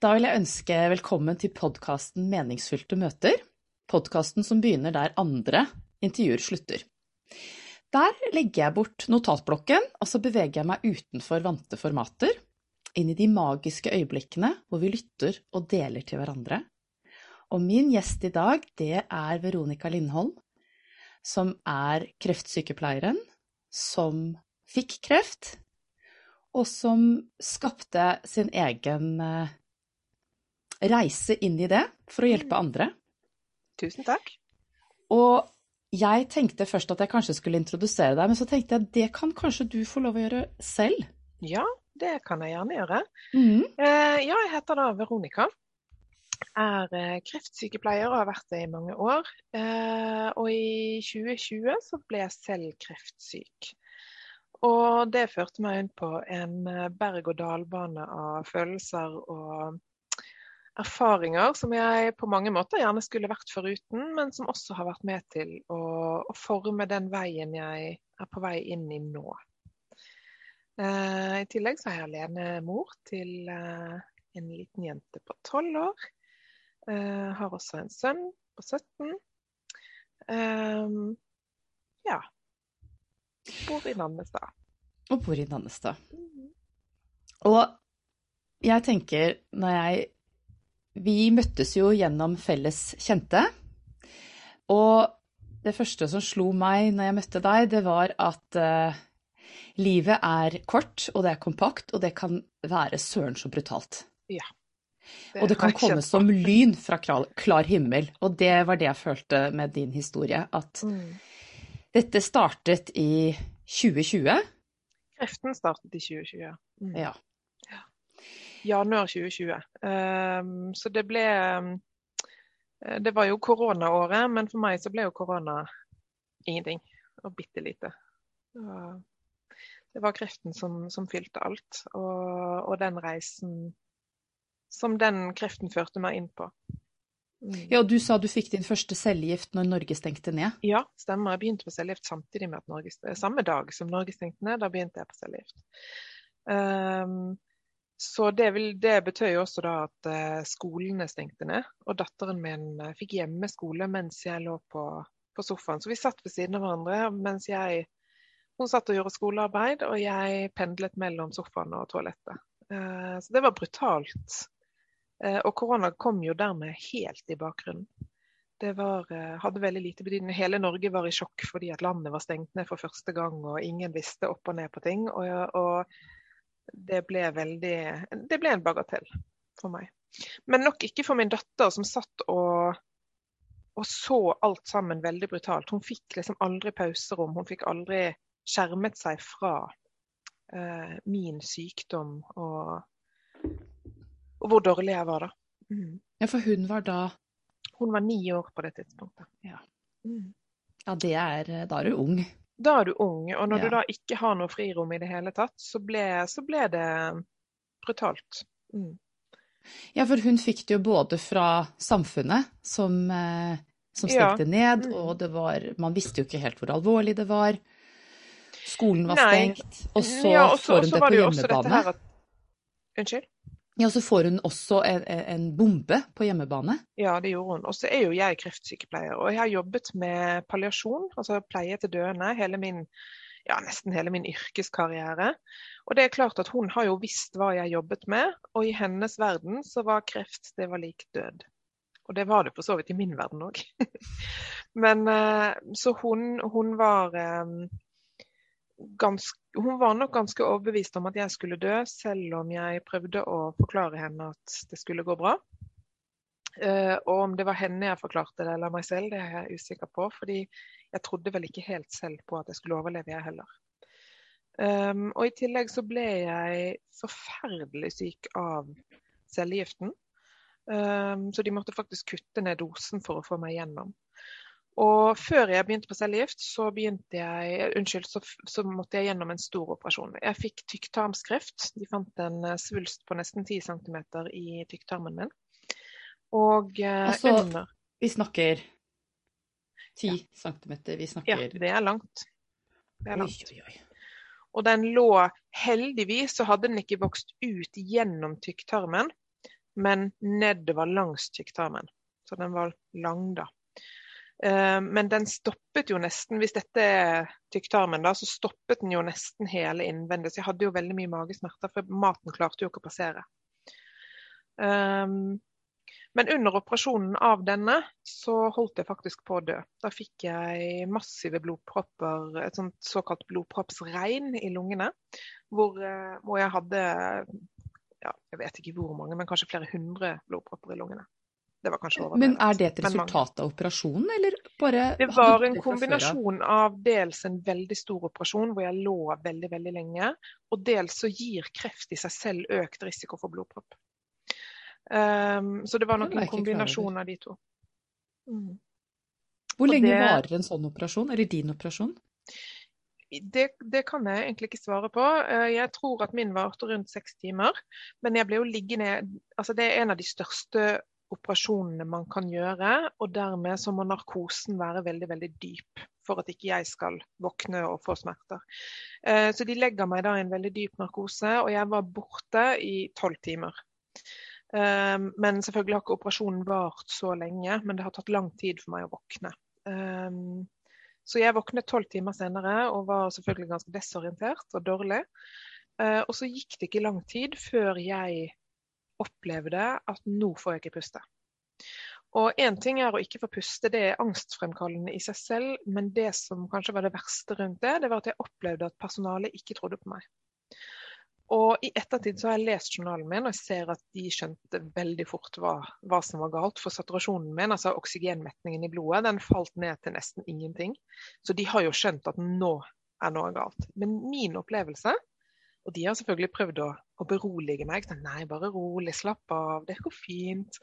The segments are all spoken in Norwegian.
Da vil jeg ønske velkommen til podkasten Meningsfylte møter. Podkasten som begynner der andre intervjuer slutter. Der legger jeg bort notatblokken, og så beveger jeg meg utenfor vante formater, inn i de magiske øyeblikkene hvor vi lytter og deler til hverandre. Og min gjest i dag, det er Veronica Lindholm, som er kreftsykepleieren som fikk kreft, og som skapte sin egen eh, reise inn i det for å hjelpe andre. Tusen takk. Og jeg tenkte først at jeg kanskje skulle introdusere deg, men så tenkte jeg at det kan kanskje du få lov å gjøre selv? Ja, det kan jeg gjerne gjøre. Mm. Eh, ja, jeg heter da Veronica. Er eh, kreftsykepleier og har vært det i mange år. Eh, og i 2020 så ble jeg selv kreftsyk. Og det førte meg inn på en berg-og-dal-bane av følelser og erfaringer som jeg på mange måter gjerne skulle vært foruten, men som også har vært med til å, å forme den veien jeg er på vei inn i nå. Eh, I tillegg så er jeg alenemor til eh, en liten jente på tolv år. Eh, har også en sønn på 17. Eh, ja. Bor i Nannestad. Og bor i Nannestad. Og jeg tenker, når jeg Vi møttes jo gjennom felles kjente. Og det første som slo meg når jeg møtte deg, det var at uh, livet er kort, og det er kompakt, og det kan være søren så brutalt. Ja. Og det kan komme som lyn fra klar himmel. Og det var det jeg følte med din historie. At mm. dette startet i 2020. Kreften startet i 2020. Mm. Ja. Januar 2020. Um, så det ble um, Det var jo koronaåret, men for meg så ble jo korona ingenting. Og bitte lite. Det var kreften som, som fylte alt. Og, og, den reisen som den kreften førte meg inn på. Mm. Ja, Du sa du fikk din første cellegift når Norge stengte ned? Ja, stemmer. Jeg begynte på cellegift samtidig med at Norge, samme dag som Norge stengte ned. Da begynte jeg på cellegift. Um, så det, vil, det betød jo også da at uh, skolene stengte ned. Og datteren min uh, fikk hjemmeskole mens jeg lå på, på, sofaen. Så vi satt ved siden av hverandre mens jeg Hun satt og gjorde skolearbeid, og jeg pendlet mellom sofaen og toalettet. Uh, så det var brutalt. og korona kom jo dermed helt i bakgrunnen. Det var, hadde veldig lite betydning. Hele Norge var i sjokk fordi at landet var stengt ned for første gang, og ingen visste opp og ned på ting. og, og det ble veldig Det ble en bagatell for meg. Men nok ikke for min datter, som satt og, og så alt sammen veldig brutalt. Hun fikk liksom aldri pauserom. Hun fikk aldri skjermet seg fra uh, min sykdom og, og, hvor dårlig jeg var da. Mm. Ja, for hun var da Hun var ni år på det tidspunktet. Ja, mm. ja det er Da er du ung da er du ung, og når ja. du da ikke har noe frirom i det hele tatt, så ble, så ble det brutalt. Mm. Ja, for hun fikk det jo både fra samfunnet, som, eh, som stengte ja. ned, mm. og det var Man visste jo ikke helt hvor alvorlig det var. Skolen var Nei. stengt, og så ja, også, får hun det på hjemmebane. At... Unnskyld? Ja, så får hun også en, en, bombe på hjemmebane. Ja, det gjorde hun. Og så er jo jeg kreftsykepleier. Og jeg har jobbet med palliasjon, altså pleie til døende, hele min, ja, nesten hele min yrkeskarriere. Og det er klart at hun har jo visst hva jeg jobbet med, og i hennes verden så var kreft det var lik død. Og det var det for så vidt i min verden òg. Men eh, så hun, hun var eh, ganske, hun var nok ganske overbevist om at jeg skulle dø, selv om jeg prøvde å forklare henne at det skulle gå bra. Uh, og om det var henne jeg forklarte det, eller meg selv, det er jeg usikker på. fordi jeg trodde vel ikke helt selv på at jeg skulle overleve, jeg heller. Um, og i tillegg så ble jeg forferdelig syk av cellegiften. Um, så de måtte faktisk kutte ned dosen for å få meg gjennom. Og før jeg begynte på cellegift, så, jeg, unnskyld, så, så, måtte jeg gjennom en stor operasjon. Jeg fikk tykktarmskreft. De fant en eh, svulst på nesten 10 cm i tykktarmen min. Og eh, altså, under Vi snakker 10 ja. cm? Vi snakker Ja, det er langt. Det er langt. Oi, oi, oi. Og den lå Heldigvis så hadde den ikke vokst ut gjennom tykktarmen, men nedover langs tykktarmen. Så den var lang, da. Eh, men den stoppet jo nesten, hvis dette er tykktarmen, da, så stoppet den jo nesten hele innvendig. Så jeg hadde jo veldig mye magesmerter, for maten klarte jo ikke å passere. Um, men under operasjonen av denne, så holdt jeg faktisk på å dø. Da fikk jeg massive blodpropper, et sånt såkalt blodproppsregn i lungene. Hvor, eh, hvor jeg hadde ja, jeg vet ikke hvor mange, men kanskje flere hundre blodpropper i lungene. Det var kanskje overdrevet. Men er det et resultat av operasjonen, eller bare Det var en kombinasjon av dels en veldig stor operasjon hvor jeg lå veldig, veldig lenge, og dels så gir kreft i seg selv økt risiko for blodpropp. Um, så det var nok en kombinasjon av de to. Mm. Hvor lenge det... varer en sånn operasjon, eller din operasjon? Det, det, kan jeg egentlig ikke svare på. Eh, jeg tror at min varte rundt seks timer. Men jeg ble jo liggende altså Det er en av de største operasjonene man kan gjøre. Og dermed så må narkosen være veldig veldig dyp for at ikke jeg skal våkne og få smerter. Eh, så de legger meg da i en veldig dyp narkose, og jeg var borte i tolv timer. Eh, men selvfølgelig har ikke operasjonen vart så lenge, men det har tatt lang tid for meg å våkne. Eh, så jeg våknet tolv timer senere og var selvfølgelig ganske desorientert og dårlig. Og så gikk det ikke lang tid før jeg opplevde at nå får jeg ikke puste. Og Én ting er å ikke få puste, det er angstfremkallende i seg selv. Men det som kanskje var det verste rundt det, det var at jeg opplevde at personalet ikke trodde på meg. Og I ettertid så har jeg lest journalen min og jeg ser at de skjønte veldig fort hva, hva som var galt. For saturasjonen min, altså oksygenmetningen i blodet, den falt ned til nesten ingenting. Så de har jo skjønt at nå er noe galt. Men min opplevelse og de har selvfølgelig prøvd å, å berolige meg. Sånn, Nei, bare rolig, slapp av, det går fint.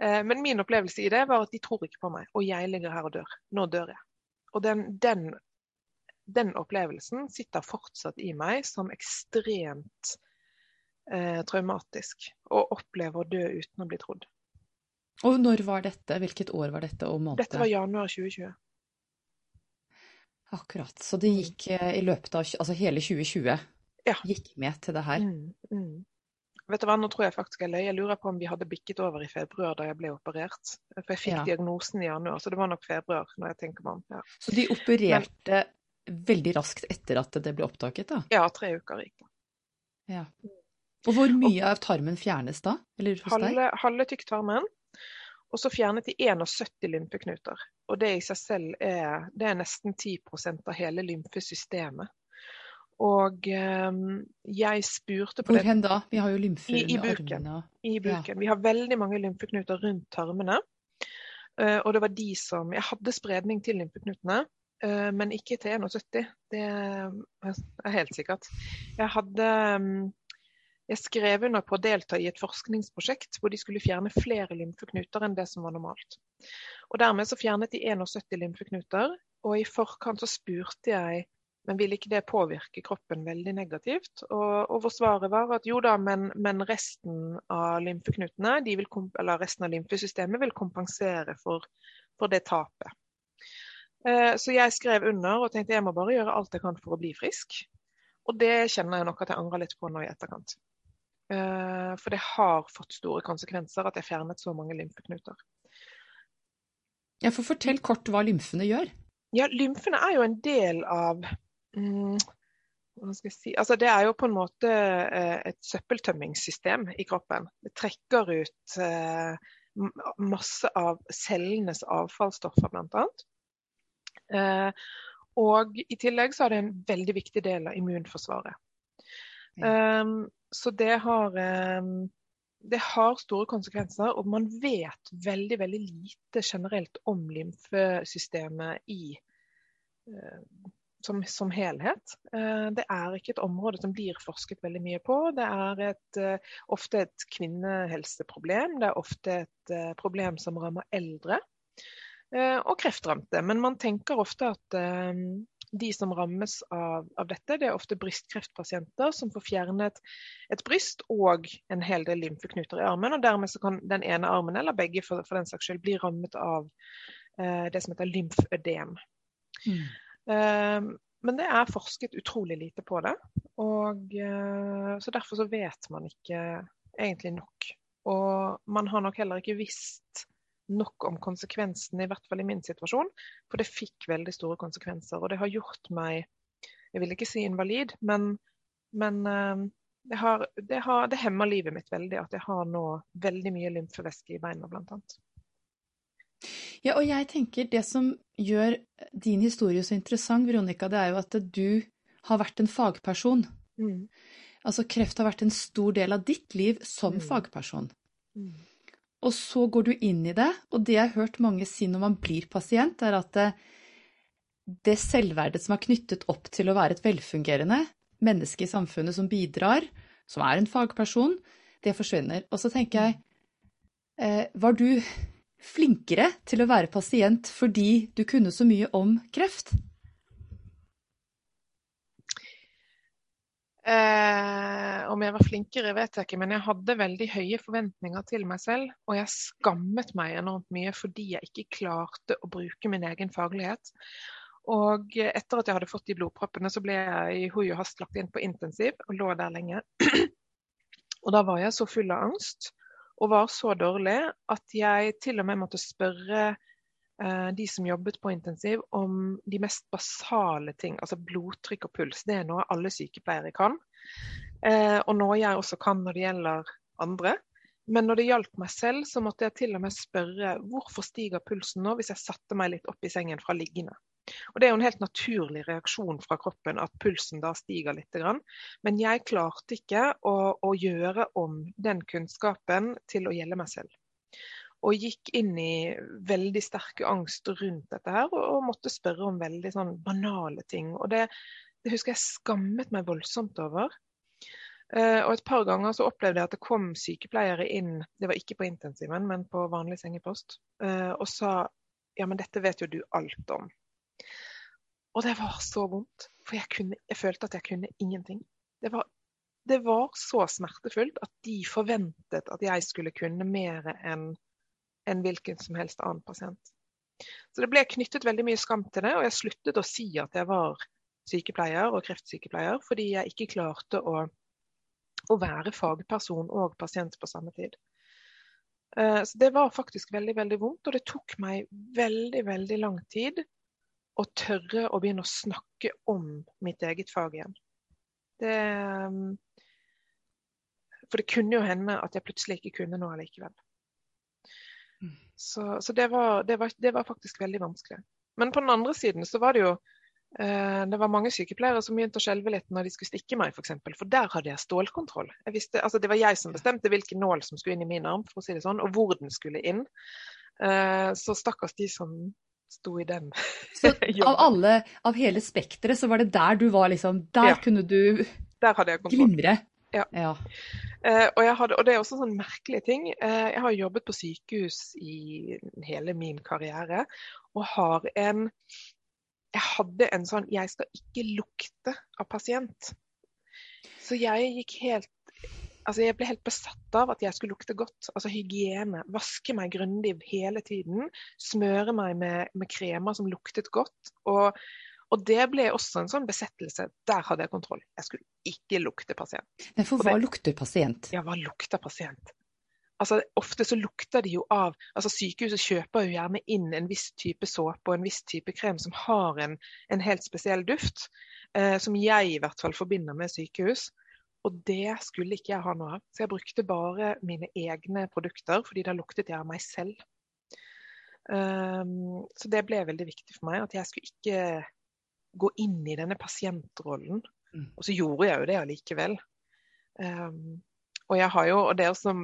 Eh, men min opplevelse i det var at de tror ikke på meg, og jeg ligger her og dør. Nå dør jeg. Og den, den, den opplevelsen sitter fortsatt i meg som ekstremt eh, traumatisk. Å oppleve å dø uten å bli trodd. Og når var dette? Hvilket år var dette og måned? Dette var januar 2020. Akkurat. Så det gikk eh, i løpet av altså hele 2020? Ja. gikk med til det her. Mm, mm. Vet du hva, Nå tror jeg faktisk jeg løy. Jeg lurer på om vi hadde bikket over i februar da jeg ble operert. For jeg fikk ja. diagnosen i januar, så det var nok februar. når jeg tenker meg om. Ja. Så de opererte Men, veldig raskt etter at det ble opptaket? da? Ja, tre uker gikk det. Ja. Og hvor mye av tarmen fjernes da? halve, halve tykktarmen. Og så fjernet de 71 lymfeknuter. Og det i seg selv er, det er nesten 10% av hele lymfesystemet. Og um, jeg spurte på Hvor hen da? Vi har jo lymfer I, i buken. I buken. Ja. Vi har veldig mange lymfeknuter rundt tarmene. Uh, og det var de som Jeg hadde spredning til lymfeknutene, uh, men ikke til 71. Det er helt sikkert. Jeg hadde um, jeg skrev under på å delta i et forskningsprosjekt hvor de skulle fjerne flere lymfeknuter enn det som var normalt. Og Dermed så fjernet de 71 lymfeknuter, og i forkant så spurte jeg men vil ikke det påvirke kroppen veldig negativt? Og, og hvor svaret var at jo da, men, men resten av lymfeknutene, vil, eller resten av lymfesystemet vil kompensere for, for det tapet. Eh, så jeg skrev under og tenkte jeg må bare gjøre alt jeg kan for å bli frisk. Og det kjenner jeg nok at jeg angrer litt på nå i etterkant. Eh, for det har fått store konsekvenser at jeg fjernet så mange lymfeknuter. Ja, for Fortell kort hva lymfene gjør. Ja, Lymfene er jo en del av hva skal jeg si Altså, det er jo på en måte eh, et søppeltømmingssystem i kroppen. Det trekker ut eh, masse av cellenes avfallsstoffer, bl.a. Eh, og i tillegg så er det en veldig viktig del av immunforsvaret. Um, så det har, um, det har store konsekvenser, og man vet veldig, veldig lite generelt om lymfesystemet i uh, som, som, helhet. Eh, det er ikke et område som blir forsket veldig mye på. Det er et, eh, ofte et kvinnehelseproblem. Det er ofte et eh, problem som rammer eldre og kreftrammede. Men man tenker ofte at de som rammes av, av, dette, det er ofte brystkreftpasienter som får fjernet et bryst og en hel del lymfeknuter i armen. og Dermed kan den ene armen, eller begge for, for den saks skyld, bli rammet av det som heter lymfødem. Mm. Ehm, men det er forsket utrolig lite på det. Og, eh, så derfor så vet man ikke egentlig nok Og man har nok heller ikke visst nok om konsekvensene, i hvert fall i min situasjon. For det fikk veldig store konsekvenser. Og det har gjort meg, jeg vil ikke si invalid, men, men eh, det, har, det, har, det hemmer livet mitt veldig at jeg har nå veldig mye lymfevæske i beina, bl.a. Ja, og jeg tenker det som gjør din historie så interessant, Veronica, det er jo at du har vært en fagperson. Mm. Altså kreft har vært en stor del av ditt liv som mm. fagperson. Mm. Og så går du inn i det, og det jeg har hørt mange si når man blir pasient, er at det, det selvverdet som er knyttet opp til å være et velfungerende menneske i samfunnet som bidrar, som er en fagperson, det forsvinner. Og så tenker jeg, eh, var du flinkere til å være pasient fordi du kunne så mye om kreft? Eh, om jeg var flinkere, vet jeg ikke, men jeg hadde veldig høye forventninger til meg selv. Og jeg skammet meg enormt mye fordi jeg ikke klarte å bruke min egen faglighet. Og etter at jeg hadde fått de blodproppene, så ble jeg i hui og hast lagt inn på intensiv og lå der lenge. Og da var jeg så full av angst og var så dårlig at jeg til og med måtte spørre eh, de som jobbet på intensiv om de mest basale ting, altså blodtrykk og puls. Det er noe alle sykepleiere kan. Eh, og noe jeg også kan når det gjelder andre. Men når det gjaldt meg selv, så måtte jeg til og med spørre hvorfor stiger pulsen nå hvis jeg satte meg litt opp i sengen fra liggende. Og Det er jo en helt naturlig reaksjon fra kroppen at pulsen da stiger litt. Men jeg klarte ikke å, å gjøre om den kunnskapen til å gjelde meg selv. Og gikk inn i veldig sterke angst rundt dette her, og, måtte spørre om veldig sånn banale ting. Og det, det husker jeg skammet meg voldsomt over. Uh, og et par ganger så opplevde jeg at det kom sykepleiere inn, det var ikke på intensiven, men på vanlig sengepost, uh, og sa ja, men dette vet jo du alt om. Og det var så vondt, for jeg, kunne, jeg følte at jeg kunne ingenting. Det var, det var, så smertefullt at de forventet at jeg skulle kunne mer enn en hvilken som helst annen pasient. Så det ble knyttet veldig mye skam til det, og jeg sluttet å si at jeg var sykepleier og kreftsykepleier, fordi jeg ikke klarte å, å være fagperson og pasient på samme tid. Eh, så det var faktisk veldig, veldig vondt, og det tok meg veldig, veldig lang tid å tørre å begynne å snakke om mitt eget fag igjen. Det, um, for det kunne jo hende at jeg plutselig ikke kunne noe allikevel. Mm. Så, så det, var, det, var, det, var, faktisk veldig vanskelig. Men på den andre siden så var det jo eh, det var mange sykepleiere som begynte å skjelve litt når de skulle stikke meg, f.eks. For, eksempel, for der hadde jeg stålkontroll. Jeg visste, altså det var jeg som bestemte hvilken nål som skulle inn i min arm, for å si det sånn, og hvor den skulle inn. Eh, så stakkars de som sto i dem. Så av alle, av hele spekteret, så var det der du var liksom Der ja. kunne du der glimre. Ja. ja. Uh, og, hadde, og, det er også sånn merkelig ting. Uh, jeg har jobbet på sykehus i hele min karriere og har en Jeg hadde en sånn Jeg skal ikke lukte av pasient. Så jeg gikk helt altså jeg ble helt besatt av at jeg skulle lukte godt. Altså hygiene. Vaske meg grundig hele tiden. Smøre meg med, med kremer som luktet godt. Og, og, det ble også en sånn besettelse. Der hadde jeg kontroll. Jeg skulle ikke lukte pasient. Men for hva lukter pasient? Ja, hva lukter pasient? Altså, ofte så lukter de jo av altså Sykehuset kjøper jo gjerne inn en viss type såpe og en viss type krem som har en, en helt spesiell duft, eh, som jeg i hvert fall forbinder med sykehus. Og det skulle ikke jeg ha noe av. Så jeg brukte bare mine egne produkter, fordi da luktet jeg av meg selv. Um, så det ble veldig viktig for meg at jeg skulle ikke gå inn i denne pasientrollen. Mm. Og så gjorde jeg jo det allikevel. Um, og jeg har jo, og det er som,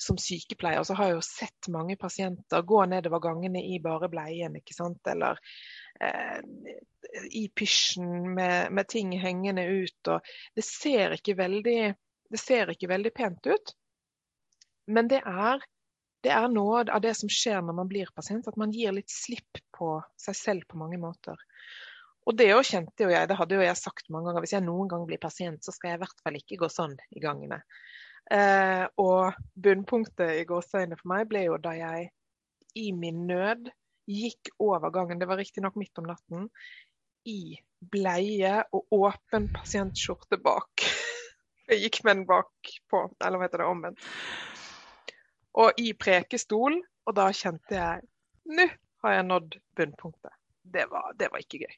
som sykepleier så har jeg jo sett mange pasienter gå nedover gangene i bare bleien. ikke sant? Eller i pysjen med, med, ting hengende ut. og Det ser veldig, det ser ikke veldig pent ut. Men det er, det er noe av det som skjer når man blir pasient, at man gir litt slipp på seg selv på mange måter. Og det jo kjente jo jeg, det hadde jo jeg sagt mange ganger, hvis jeg noen gang blir pasient, så skal jeg i hvert fall ikke gå sånn i gangene. Eh, og bunnpunktet i gåseøynene for meg ble jo da jeg i min nød gikk over gangen, det var riktignok midt om natten, i bleie og åpen pasientskjorte bak. Jeg gikk med den bakpå, eller hva heter det, omvendt. og i prekestol. Og da kjente jeg nå har jeg nådd bunnpunktet. Det var, det var ikke gøy.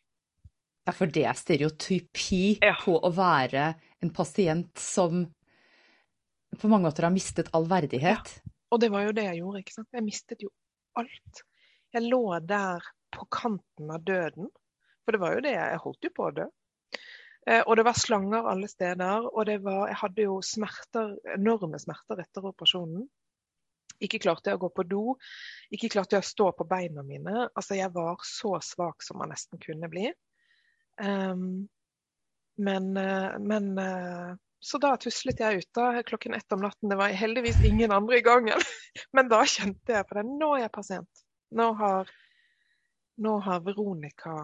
Ja, for det er stereotypi Ja. på å være en pasient som på mange måter har mistet all verdighet. Og det var jo det jeg gjorde. ikke sant? Jeg mistet jo alt. Jeg lå der på kanten av døden. For det var jo det, jeg holdt jo på å dø. Eh, og det var slanger alle steder. Og var, jeg hadde jo smerter, enorme smerter etter operasjonen. Ikke klarte jeg å gå på do. Ikke klarte jeg å stå på beina mine. Altså, jeg var så svak som man nesten kunne bli. Um, men, eh, men eh, Så da tuslet jeg ut da, klokken ett om natten. Det var heldigvis ingen andre i gangen. Men da kjente jeg på det. Nå er jeg pasient. Nå har, nå har Veronica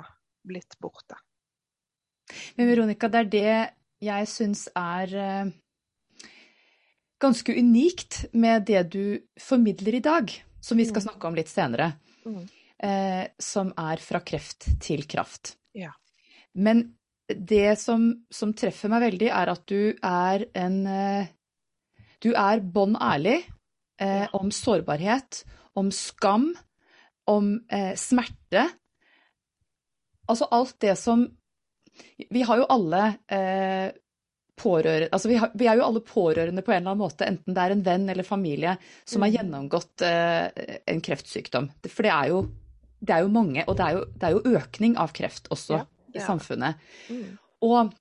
blitt borte. Men Veronica, det er det jeg syns er eh, ganske unikt med det du formidler i dag, som vi skal Mm. snakke om litt senere, Mm. eh, som er fra kreft til kraft. Ja. Men det som, som treffer meg veldig, er at du er en eh, Du er bånn ærlig eh, om sårbarhet, om skam, om eh, smerte. Altså alt det som Vi har jo alle eh, pårørende Altså vi, har, vi er jo alle pårørende på en eller annen måte, enten det er en venn eller familie som har Mm. gjennomgått eh, en kreftsykdom. For det er jo, det er jo mange, og det er jo, det er jo økning av kreft også Ja, i er det. samfunnet. Mm. Og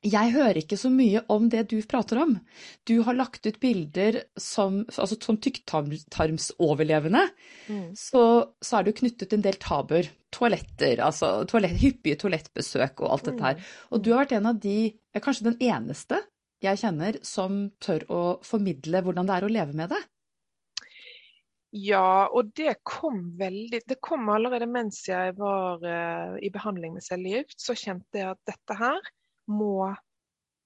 jeg hører ikke så mye om det du prater om. Du har lagt ut bilder som, altså som tykktarmsoverlevende. Mm. Så, så er det jo knyttet en del tabuer. Toaletter, altså toalett, hyppige toalettbesøk og alt dette her. Og du har vært en av de, kanskje den eneste jeg kjenner, som tør å formidle hvordan det er å leve med det. Ja, og det kom veldig Det kom allerede mens jeg var uh, i behandling med cellegift. Så kjente jeg at dette her må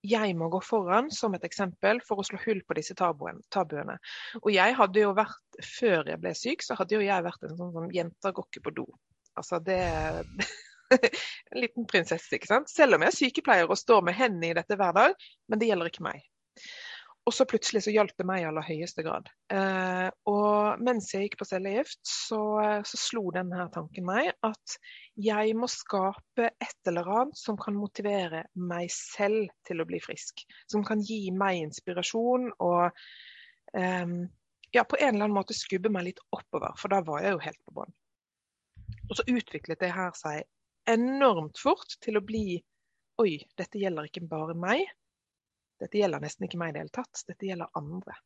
jeg må gå foran som et eksempel for å slå hull på disse tabuene. Og jeg hadde jo vært, før jeg ble syk, så hadde jo jeg vært en sånn, sånn jenter går ikke på do. Altså det En liten prinsesse, ikke sant. Selv om jeg er sykepleier og står med hendene i dette hver dag, men det gjelder ikke meg. Og så plutselig så hjalp det meg i aller høyeste grad. Eh, og mens jeg gikk på cellegift, så, så slo denne tanken meg at jeg må skape et eller annet som kan motivere meg selv til å bli frisk. Som kan gi meg inspirasjon og eh, ja, på en eller annen måte skubbe meg litt oppover, for da var jeg jo helt på bånn. Og så utviklet det her seg enormt fort til å bli Oi, dette gjelder ikke bare meg. Dette gjelder nesten ikke meg i det hele tatt, dette gjelder andre.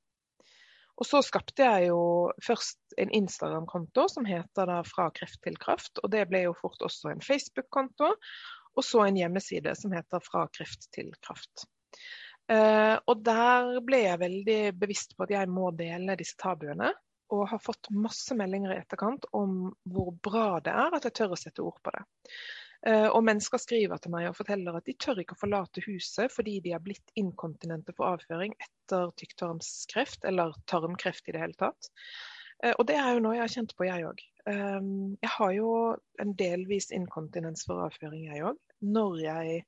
Og så skapte jeg jo først en Instagram-konto som heter da Fra kreft til kraft. Og det ble jo fort også en Facebook-konto. Og så en hjemmeside som heter Fra kreft til kraft. Eh, og der ble jeg veldig bevisst på at jeg må dele disse tabuene. Og har fått masse meldinger i etterkant om hvor bra det er at jeg tør å sette ord på det. Eh, Og mennesker skriver til meg og forteller at de tør ikke å forlate huset fordi de har blitt inkontinente for avføring etter tykktarmskreft, eller tarmkreft i det hele tatt. Eh, Og det er jo noe jeg har kjent på, jeg òg. Jeg har jo en delvis inkontinens for avføring, jeg òg. Når jeg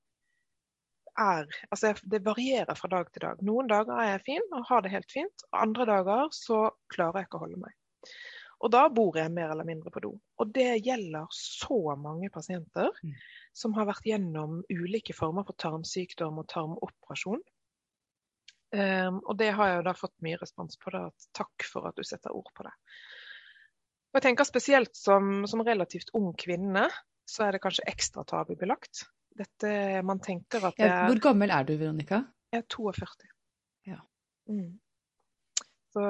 er Altså, det varierer fra dag til dag. Noen dager er jeg fin og har det helt fint. Andre dager så klarer jeg ikke å holde meg. Og da bor jeg mer eller mindre på do. Og det gjelder så mange pasienter Mm. som har vært gjennom ulike former for tarmsykdom og tarmoperasjon. Um, og det har jeg jo da fått mye respons på. Da, at takk for at du setter ord på det. Og jeg tenker Spesielt som, som relativt ung kvinne, så er det kanskje ekstra tabubelagt. Dette, man tenker at det er Hvor gammel er du, Veronica? Jeg er 42. Ja. Mm. Så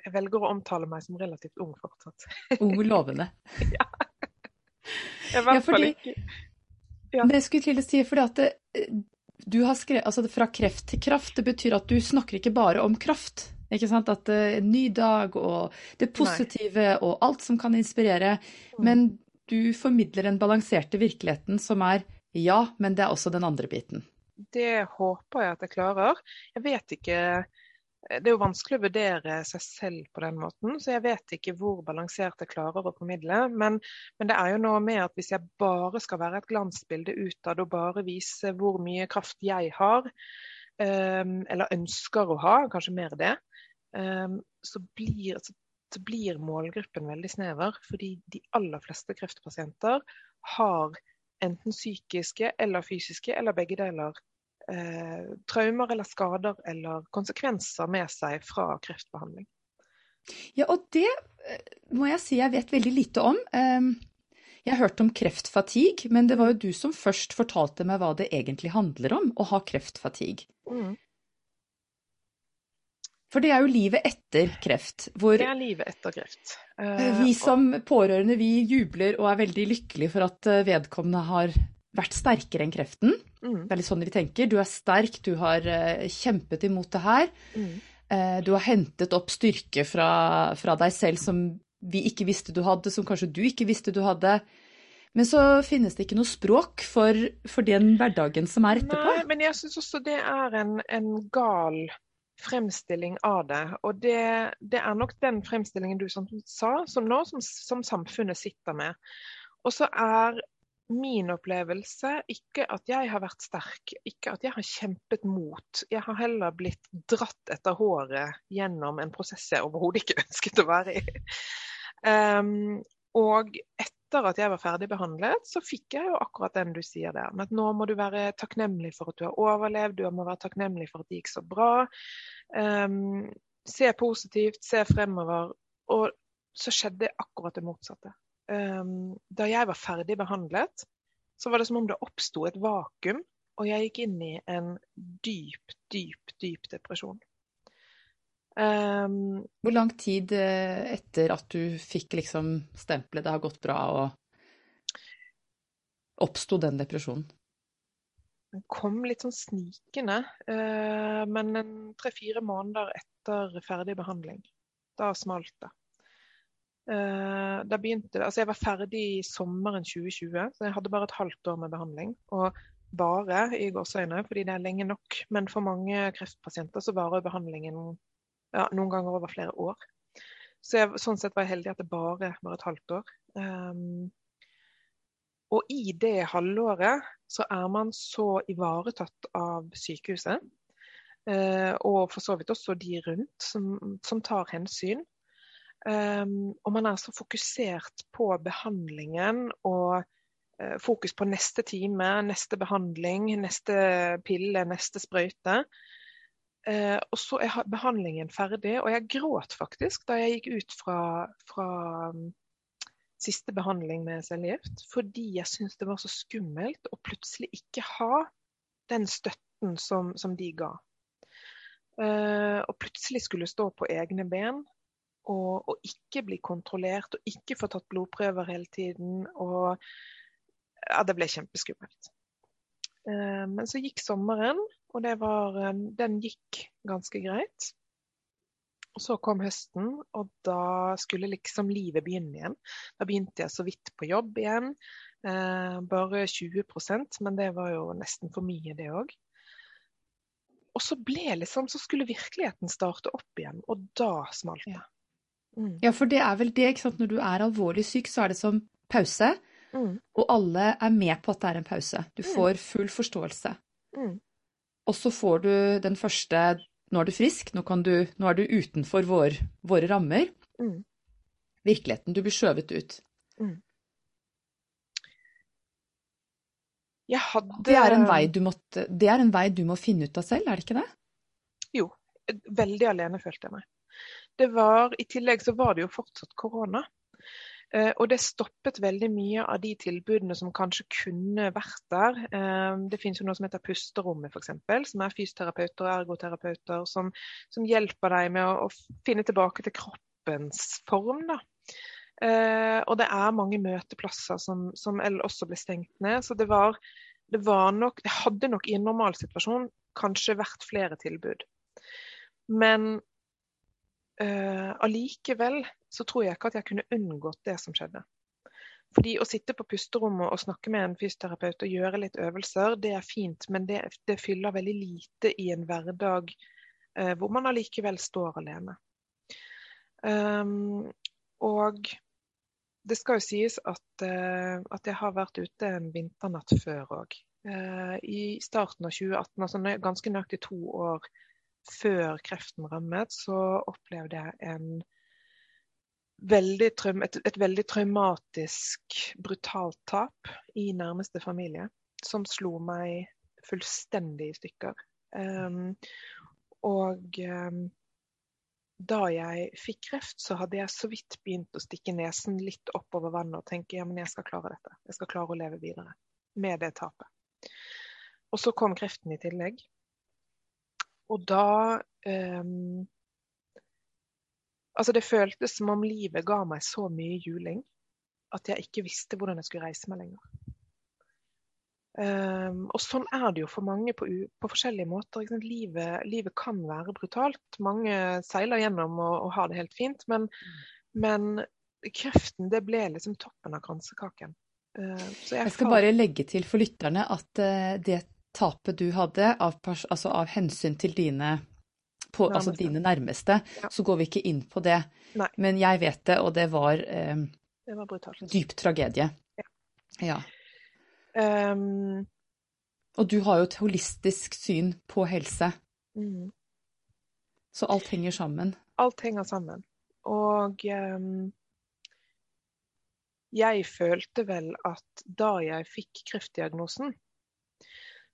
jeg velger å omtale meg som relativt ung fortsatt. Ung lovende. Er i hvert Ja, fall ikke Ja. Det jeg skulle til å si, fordi at det, du har skrevet, altså fra kreft til kraft, det betyr at du snakker ikke bare om kraft. Ikke sant? At eh, en ny dag og det positive og alt som kan inspirere. Mm. Men du formidler den balanserte virkeligheten som er ja, men det er også den andre biten. Det håper jeg at jeg klarer. Jeg vet ikke Det er jo vanskelig å vurdere seg selv på den måten, så jeg vet ikke hvor balansert jeg klarer å formidle. Men, men det er jo noe med at hvis jeg bare skal være et glansbilde utad og bare vise hvor mye kraft jeg har, um, eller ønsker å ha, kanskje mer det, um, så, blir, så, så, blir, målgruppen veldig snever. Fordi de aller fleste kreftpasienter har enten psykiske eller fysiske, eller begge deler, eh, traumer eller skader eller konsekvenser med seg fra kreftbehandling. Ja, og det eh, må jeg si jeg vet veldig lite om. Um jeg har hørt om kreftfatigue, men det var jo du som først fortalte meg hva det egentlig handler om å ha kreftfatigue. Mm. For det er jo livet etter kreft. Hvor det er livet etter kreft. Uh, vi som pårørende vi jubler og er veldig lykkelige for at eh, vedkommende har vært sterkere enn kreften. Mm. Det er litt sånn vi tenker. Du er sterk, du har kjempet imot det her. Mm. Uh, du har hentet opp styrke fra, fra deg selv som vi ikke visste du hadde, som kanskje du ikke visste du hadde. Men så finnes det ikke noe språk for, for den hverdagen som er etterpå. Nei, men jeg syns også det er en, en, gal fremstilling av det. Og det, det, er nok den fremstillingen du som sa, som nå, som, som samfunnet sitter med. Og så er min opplevelse ikke at jeg har vært sterk, ikke at jeg har kjempet mot. Jeg har heller blitt dratt etter håret gjennom en prosess jeg overhodet ikke ønsket å være i. Um, og etter at jeg var ferdig behandlet, så fikk jeg jo akkurat den du sier der. Men at nå må du være takknemlig for at du har overlevd, du må være takknemlig for at det gikk så bra. Um, se positivt, se fremover. Og så skjedde akkurat det motsatte. Um, da jeg var ferdig behandlet, så var det som om det oppsto et vakuum. Og jeg gikk inn i en dyp, dyp, dyp depresjon. Um, Hvor lang tid eh, etter at du fikk liksom stempelet 'det har gått bra' og oppsto den depresjonen? Den kom litt sånn snikende, uh, men tre-fire måneder etter ferdig behandling. Da smalt det. Uh, da begynte det, altså Jeg var ferdig i sommeren 2020, så jeg hadde bare et halvt år med behandling. Og bare i gåseøyne, fordi det er lenge nok. Men for mange kreftpasienter så varer behandlingen ja, noen ganger over flere år. Så jeg, sånn sett var jeg heldig at det bare var et halvt år. Um, og i det halvåret så er man så ivaretatt av sykehuset, uh, og for så vidt også de rundt, som, som tar hensyn. Um, og man er så fokusert på behandlingen og uh, fokus på neste time, neste behandling, neste pille, neste sprøyte. Eh, og så er behandlingen ferdig, og jeg gråt faktisk da jeg gikk ut fra, fra um, siste behandling med cellegift. Fordi jeg syntes det var så skummelt å plutselig ikke ha den støtten som, som de ga. Uh, og plutselig skulle stå på egne ben og, og, ikke bli kontrollert og ikke få tatt blodprøver hele tiden. Og ja, det ble kjempeskummelt. Eh, men så gikk sommeren, og var, eh, den gikk ganske greit. Og Så kom høsten, og da skulle liksom livet begynne igjen. Da begynte jeg så vidt på jobb igjen. Eh, bare 20% men det var jo nesten for mye, det òg. Og så ble liksom, så skulle virkeligheten starte opp igjen, og da smalt det. Ja. Mm. ja, for det er vel det, ikke sant. Når du er alvorlig syk, så er det som pause. Mm. Og alle er med på at det er en pause. Du mm. får full forståelse. Mm. Og så får du den første Nå er du frisk, nå, du, nå er du utenfor vår, våre rammer. Mm. Virkeligheten. Du blir skjøvet ut. Mm. Hadde... Det, er måtte, det, er en vei du må finne ut av selv, er det ikke det? Jo. Veldig alene følte jeg meg. Det var, I tillegg så var det jo fortsatt korona. Eh, og det stoppet veldig mye av de tilbudene som kanskje kunne vært der. Eh, det finnes jo noe som heter Pusterommet, f.eks., som er fysioterapeuter og ergoterapeuter som, som hjelper deg med å, å, finne tilbake til kroppens form. da. Uh, og det er mange møteplasser som, som også ble stengt ned. Så det var, det var nok Det hadde nok i en normalsituasjon kanskje vært flere tilbud. Men Uh, allikevel så tror jeg ikke at jeg kunne unngått det som skjedde. Fordi Å sitte på pusterommet og snakke med en fysioterapeut og gjøre litt øvelser, det er fint, men det, det fyller veldig lite i en hverdag uh, hvor man allikevel står alene. Um, og det skal jo sies at, uh, at jeg har vært ute en vinternatt før òg. I starten av 2018, altså ganske nøyaktig to år før kreften rammet, så opplevde jeg en veldig, et, et veldig traumatisk, brutalt tap i nærmeste familie. Som slo meg fullstendig i stykker. Um, og um, da jeg fikk kreft, så hadde jeg så vidt begynt å stikke nesen litt oppover vannet og tenke ja, men jeg skal klare dette. Jeg skal klare å leve videre med det tapet. Og så kom kreften i tillegg. Og da um, Altså, det føltes som om livet ga meg så mye juling at jeg ikke visste hvordan jeg skulle reise meg lenger. Um, og sånn er det jo for mange på, på forskjellige måter. Livet, livet, kan være brutalt. Mange seiler gjennom og, og har det helt fint. Men, men, kreften det ble liksom toppen av kransekaken. Uh, jeg, jeg, skal bare legge til for lytterne at uh, det tapet du hadde av, altså av hensyn til dine på, altså dine nærmeste, ja. så går vi ikke inn på det. Nei. Men jeg vet det, og det var, eh, det var brutalt. dyp tragedie. Ja. ja. Um, og du har jo et holistisk syn på helse. Mm. Så alt henger sammen. Alt henger sammen. Og um, jeg følte vel at da jeg fikk kreftdiagnosen,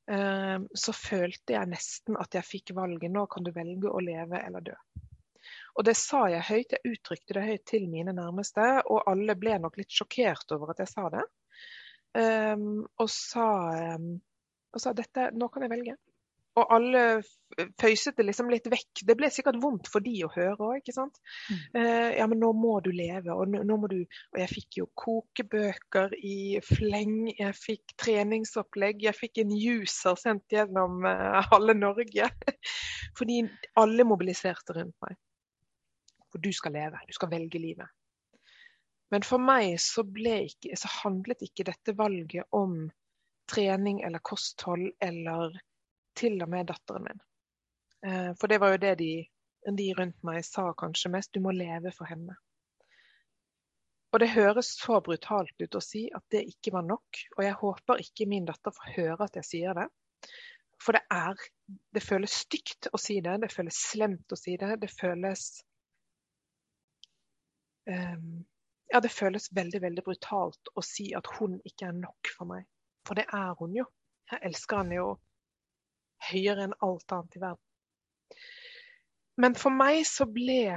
så følte jeg nesten at jeg fikk valget. Nå kan du velge å leve eller dø. Og det sa jeg høyt, jeg uttrykte det høyt til mine nærmeste, og alle ble nok litt sjokkert over at jeg sa det. Um, og sa, um, og sa dette, nå kan jeg velge. Og alle føyset det liksom litt vekk. Det ble sikkert vondt for de å høre òg, ikke sant. Mm. Eh, ja, men nå må du leve, og nå, nå, må du Og jeg fikk jo kokebøker i fleng, jeg fikk treningsopplegg, jeg fikk en user sendt gjennom eh, halve Norge. Fordi alle mobiliserte rundt meg. For du skal leve, du skal velge livet. Men for meg så, ikke, så handlet ikke dette valget om trening eller kosthold eller til og med datteren min. Eh, for det var jo det de, de rundt meg sa kanskje mest. Du må leve for henne. Og det høres så brutalt ut å si at det ikke var nok. Og jeg håper ikke min datter får høre at jeg sier det. For det er Det føles stygt å si det. Det føles slemt å si det. Det føles um, Ja, det føles veldig, veldig brutalt å si at hun ikke er nok for meg. For det er hun jo. Jeg elsker henne jo høyere enn alt annet i verden. Men for meg så ble,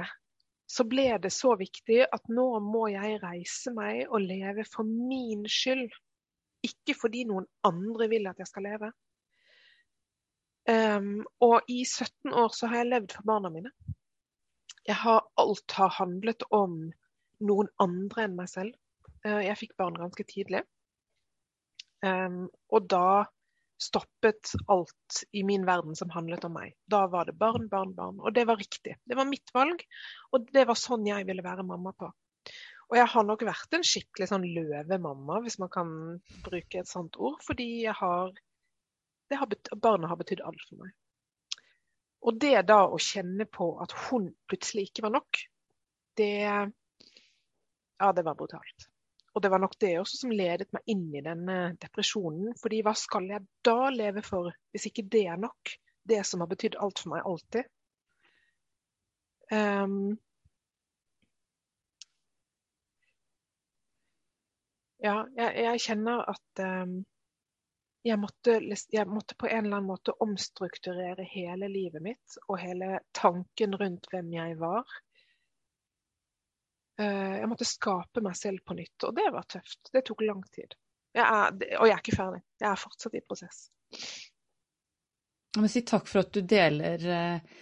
så ble det så viktig at nå må jeg reise meg og leve for min skyld. Ikke fordi noen andre vil at jeg skal leve. Um, og i 17 år så har jeg levd for barna mine. Jeg har, alt har handlet om noen andre enn meg selv. Uh, jeg fikk barn ganske tidlig. Um, og da stoppet alt i min verden som handlet om meg. Da var det barn, barn, barn. Og det var riktig. Det var mitt valg, og det var sånn jeg ville være mamma på. Og jeg har nok vært en skikkelig sånn løvemamma, hvis man kan bruke et sånt ord, fordi har, har barna har betydd alt for meg. Og det da å kjenne på at hun plutselig ikke var nok, det Ja, det var brutalt. Og det var nok det også som ledet meg inn i denne depresjonen. Fordi hva skal jeg da leve for, hvis ikke det er nok? Det som har betydd alt for meg alltid. Um, ja, jeg, jeg, kjenner at um, jeg, måtte, jeg måtte på en eller annen måte omstrukturere hele livet mitt og hele tanken rundt hvem jeg var. Eh, jeg måtte skape meg selv på nytt, og det var tøft. Det tok lang tid. Jeg er, og jeg er ikke ferdig. Jeg er fortsatt i prosess. Jeg må si takk for at du deler eh,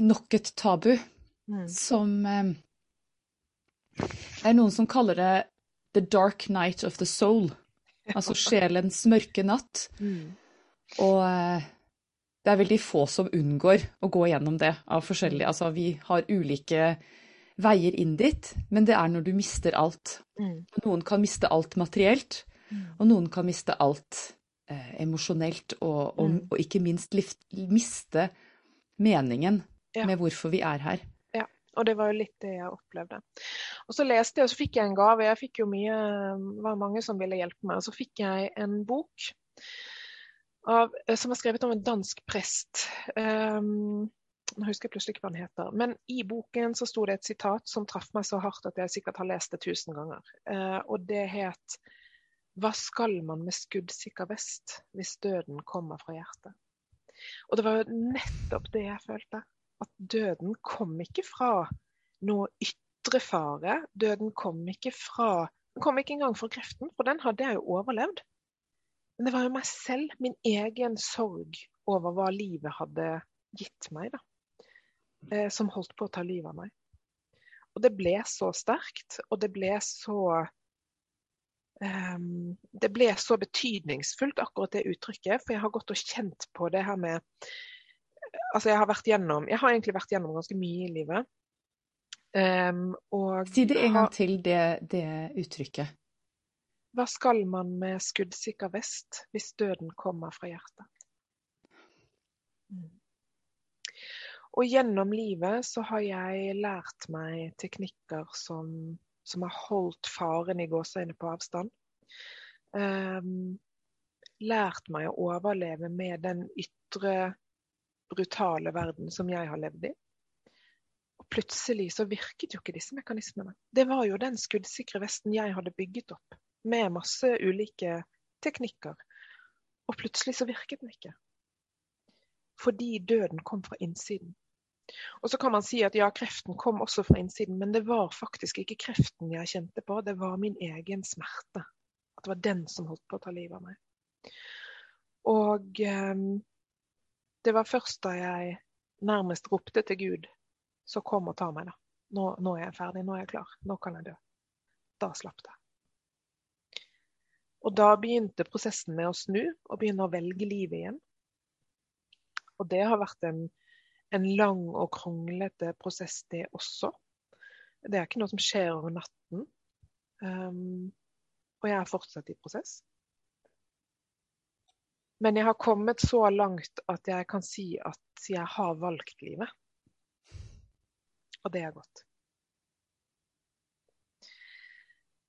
nok et tabu mm. som eh, Det er noen som kaller det 'the dark night of the soul', altså sjelens mørke natt. Mm. Og eh, det er veldig få som unngår å gå gjennom det av forskjellige Altså vi har ulike veier inn dit, men det er når du mister alt. Mm. Noen kan miste alt materielt, mm. og noen kan miste alt eh, emosjonelt, og, og, mm. og, ikke minst lift, miste meningen ja. med hvorfor vi er her. Ja, og det var jo litt det jeg opplevde. Og så leste jeg, og så fikk jeg en gave. Jeg fikk jo mye, det var mange som ville hjelpe meg. Og så fikk jeg en bok. av, som er skrevet om en dansk prest. Um, nå husker jeg plutselig ikke hva den heter. Men i boken så sto det et sitat som traff meg så hardt at jeg sikkert har lest det tusen ganger. Eh, og det het Hva skal man med skuddsikker vest hvis døden kommer fra hjertet? Og det var jo nettopp det jeg følte. At døden kom ikke fra noe ytre fare. Døden kom ikke fra Den kom ikke engang fra kreften, for den hadde jeg jo overlevd. Men det var jo meg selv, min egen sorg over hva livet hadde gitt meg, da. Eh, som holdt på å ta livet av meg. Og det ble så sterkt, og det ble så um, Det ble så betydningsfullt, akkurat det uttrykket. For jeg har gått og kjent på det her med Altså, jeg har vært gjennom Jeg har egentlig vært gjennom ganske mye i livet. Um, og si det en gang til, det, det uttrykket. Hva skal man med skuddsikker vest hvis døden kommer fra hjertet? Mm. Og gjennom livet så har jeg lært meg teknikker som, som har holdt faren i gåseøynene på avstand. Um, lært meg å overleve med den ytre, brutale verden som jeg har levd i. Og plutselig så virket jo ikke disse mekanismene. Det var jo den skuddsikre vesten jeg hadde bygget opp med masse ulike teknikker. Og plutselig så virket den ikke. Fordi døden kom fra innsiden. Og så kan man si at ja, kreften kom også fra innsiden, men det var faktisk ikke kreften jeg kjente på, det var min egen smerte. At det var den som holdt på å ta livet av meg. Og eh, det var først da jeg nærmest ropte til Gud, så kom og ta meg, da. Nå, nå er jeg ferdig, nå er jeg klar, nå kan jeg dø. Da slapp det. Og da begynte prosessen med å snu og begynne å velge livet igjen. Og det har vært en, en lang og kronglete prosess, det også. Det er ikke noe som skjer over natten. Um, og jeg er fortsatt i prosess. Men jeg har kommet så langt at jeg kan si at jeg har valgt livet. Og det er godt.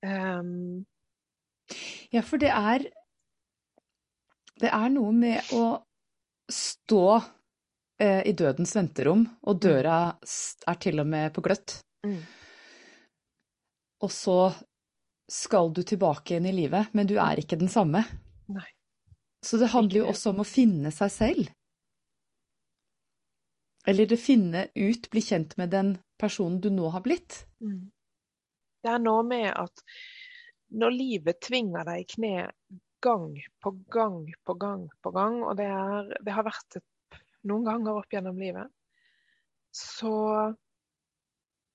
Um, ja, for det er Det er noe med å stå i dødens venterom, og døra er til og med på gløtt. Mm. Og så skal du tilbake igjen i livet, men du er ikke den samme. Nei. Så det handler jo også om å finne seg selv. Eller det finne ut, bli kjent med den personen du nå har blitt. Mm. Det er noe med at når livet tvinger deg i kne gang på gang på gang på gang, og det, er, det har vært et, noen ganger opp gjennom livet, så,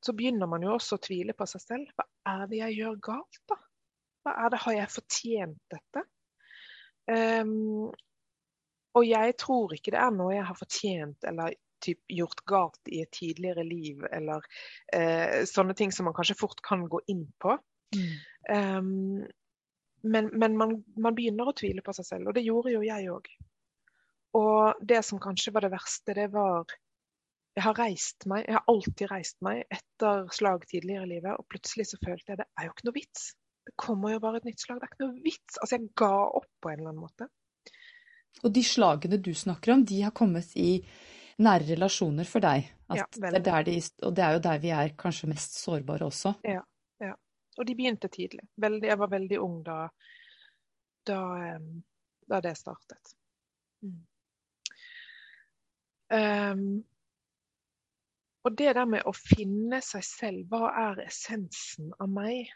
så begynner man jo også å tvile på seg selv. Hva er det jeg gjør galt, da? Hva er det, Har jeg fortjent dette? Um, og jeg tror ikke det er noe jeg har fortjent eller typ, gjort galt i et tidligere liv, eller uh, sånne ting som man kanskje fort kan gå inn på. Mm. Um, men, men man, man, begynner å tvile på seg selv, og det gjorde jo jeg òg. Og det som kanskje var det verste, det var Jeg har reist meg, jeg har alltid reist meg etter slag tidligere i livet, og plutselig så følte jeg det er jo ikke noe vits. Det kommer jo bare et nytt slag. Det er ikke noe vits. Altså, jeg ga opp på en eller annen måte. Og de slagene du snakker om, de har kommet i nære relasjoner for deg. ja, det de, og det er jo der vi er kanskje mest sårbare også. Ja. Og de begynte tidlig. Veldig, jeg var veldig ung da, da, da det startet. Mm. Um, og det der med å finne seg selv, hva er essensen av meg?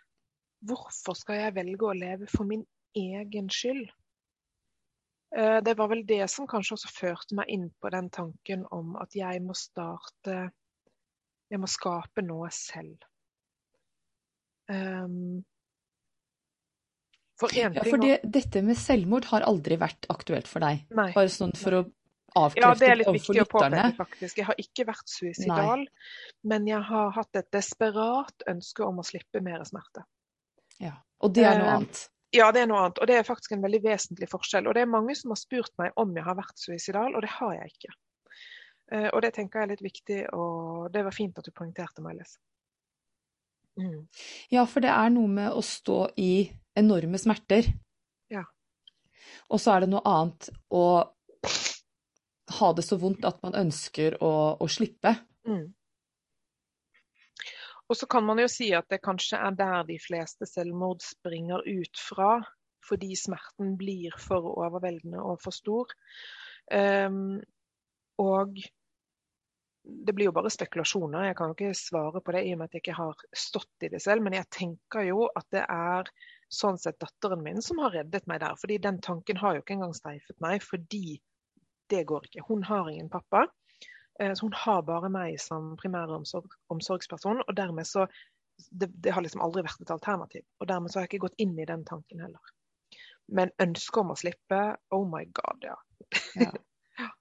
Hvorfor skal jeg velge å leve for min egen skyld? Uh, det var vel det som kanskje også førte meg inn på den tanken om at jeg må starte Jeg må skape noe selv. Um, for ja, for det, dette med selvmord har aldri vært aktuelt for deg? Nei. Bare sånn for å avkrefte ja, det er litt viktig å påpeke, faktisk. Jeg har ikke vært suicidal, Nei. men jeg har hatt et desperat ønske om å slippe mer smerte. Ja, Og det er noe annet? Ja, det er noe annet. Og det er faktisk en veldig vesentlig forskjell. Og det er mange som har spurt meg om jeg har vært suicidal, og det har jeg ikke. Uh, og det tenker jeg er litt viktig, og det var fint at du poengterte meg, Lise. Ja, for det er noe med å stå i enorme smerter. Ja. Og så er det noe annet å ha det så vondt at man ønsker å, å slippe. Mm. Og så kan man jo si at det kanskje er der de fleste selvmord springer ut fra, fordi smerten blir for overveldende og for stor. Um, og det blir jo bare spekulasjoner, jeg kan jo ikke svare på det i og med at jeg ikke har stått i det selv. Men jeg tenker jo at det er sånn sett datteren min som har reddet meg der. fordi den tanken har jo ikke engang streifet meg, fordi det går ikke. Hun har ingen pappa. Eh, så hun har bare meg som primæromsorgsperson, og dermed så det, det, har liksom aldri vært et alternativ. Og dermed så har jeg ikke gått inn i den tanken heller. Men ønsket om å slippe, oh my god, ja. ja.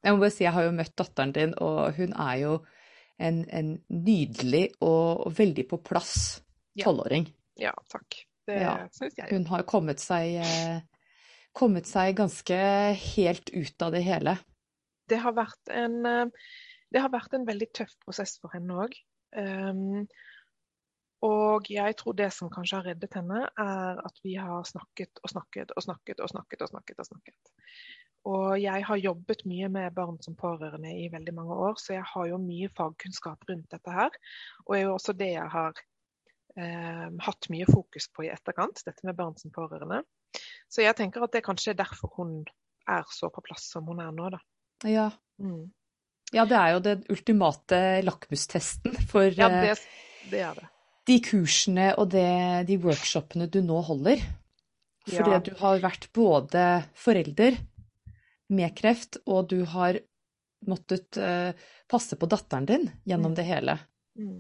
Jeg må bare si, jeg har jo møtt datteren din, og hun er jo en, en nydelig og veldig på plass tolvåring. Ja. ja, takk. Det ja. syns jeg. Hun har kommet seg, eh, kommet seg ganske helt ut av det hele. Det har vært en eh, det har vært en veldig tøff prosess for henne òg. Um, og jeg tror det som kanskje har reddet henne, er at vi har snakket og snakket og snakket og snakket. Og snakket og snakket. Og jeg har jobbet mye med barn som pårørende i veldig mange år, så jeg har jo mye fagkunnskap rundt dette her. Og det er jo også det jeg har eh, hatt mye fokus på i etterkant, dette med barn som pårørende. Så jeg tenker at det kanskje er derfor hun er så på plass som hun er nå, da. Ja. Mm. Ja, det er jo den ultimate lakmustesten for ja, det, eh, det er det. de kursene og det, de workshopene du nå holder. Fordi ja. du har vært både forelder med kreft, og du har måttet uh, passe på datteren din gjennom mm. det hele. Mm.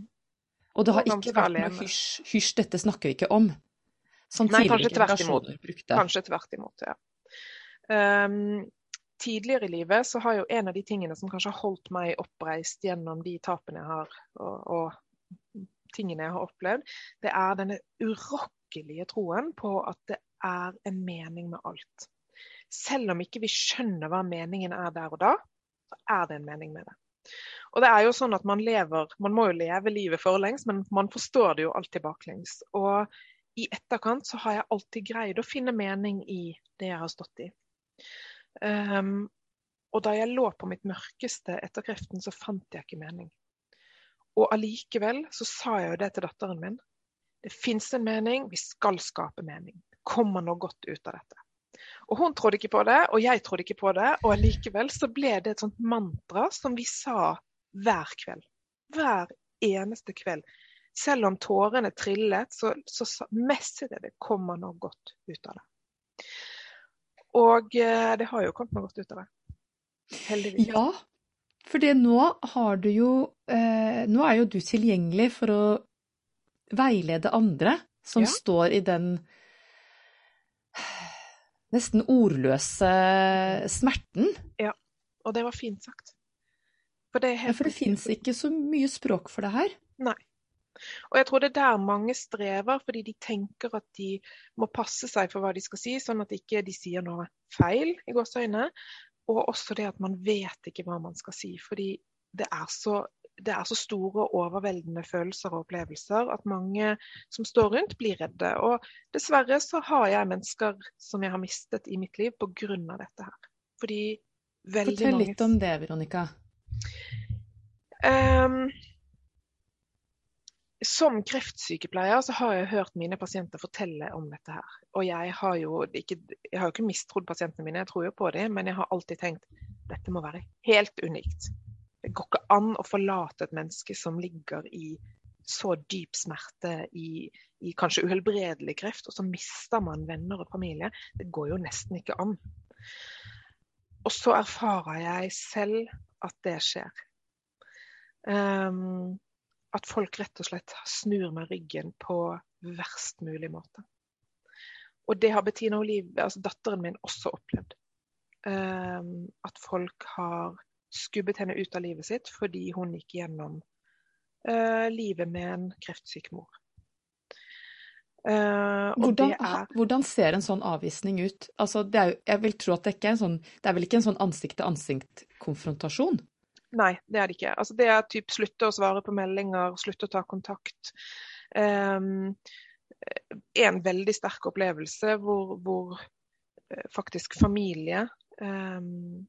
Og det har ikke vært noe hysj, hysj, dette snakker vi ikke om. Som Nei, kanskje tvert imot. Kanskje tvert imot, ja. Um, tidligere i livet så har jo en av de tingene som kanskje har holdt meg oppreist gjennom de tapene jeg har, og, og tingene jeg har opplevd, det er denne urokkelige troen på at det er en mening med alt. Selv om ikke vi skjønner hva meningen er der og da, så er det en mening med det. Og det er jo sånn at Man lever, man må jo leve livet forlengs, men man forstår det jo alltid baklengs. Og i etterkant så har jeg alltid greid å finne mening i det jeg har stått i. Um, og da jeg lå på mitt mørkeste etter kreften, så fant jeg ikke mening. Og allikevel så sa jeg jo det til datteren min. Det fins en mening, vi skal skape mening. Kommer noe godt ut av dette. Og hun trodde ikke på det, og jeg trodde ikke på det. Og allikevel så ble det et sånt mantra som vi sa hver kveld. Hver eneste kveld. Selv om tårene trillet, så, så messet jeg det kommer noe godt ut av det. Og eh, det har jo kommet noe godt ut av det. Heldigvis. Ja, for nå har du jo eh, Nå er jo du tilgjengelig for å veilede andre som ja. står i den nesten ordløse smerten. Ja, og det var fint sagt. For det, ja, det fins ikke så mye språk for det her. Nei. Og jeg tror det er der mange strever, fordi de tenker at de må passe seg for hva de skal si, sånn at ikke de sier noe feil i gåseøynene. Og også det at man vet ikke hva man skal si. Fordi det er så, det er så store og overveldende følelser og opplevelser at mange som står rundt, blir redde. Og dessverre så har jeg mennesker som jeg har mistet i mitt liv pga. dette her. Fordi veldig Fortell mange... litt om det, Veronica. Um, som kreftsykepleier så har jeg hørt mine pasienter fortelle om dette her. Og jeg har jo ikke, jeg har ikke mistrodd pasientene mine, jeg tror jo på dem, men jeg har alltid tenkt dette må være helt unikt. Det går ikke an å forlate et menneske som ligger i så dyp smerte, i, i kanskje uhelbredelig kreft, og så mister man venner og familie. Det går jo nesten ikke an. Og så erfarer jeg selv at det skjer. Um, at folk rett og slett snur meg ryggen på verst mulig måte. Og det har Bettina Olive, altså datteren min, også opplevd. Um, at folk har skubbet henne ut av livet sitt fordi hun gikk gjennom uh, livet med en kreftsyk mor. Uh, hvordan, er... hvordan, ser en sånn avvisning ut? Altså, er, jeg vil tro at det ikke er en sånn Det er vel ikke en sånn ansikt-til-ansikt-konfrontasjon? Nei, det er det ikke. Altså, det er typ slutte å svare på meldinger, slutte å ta kontakt. Um, en veldig sterk opplevelse hvor, hvor faktisk familie. Um,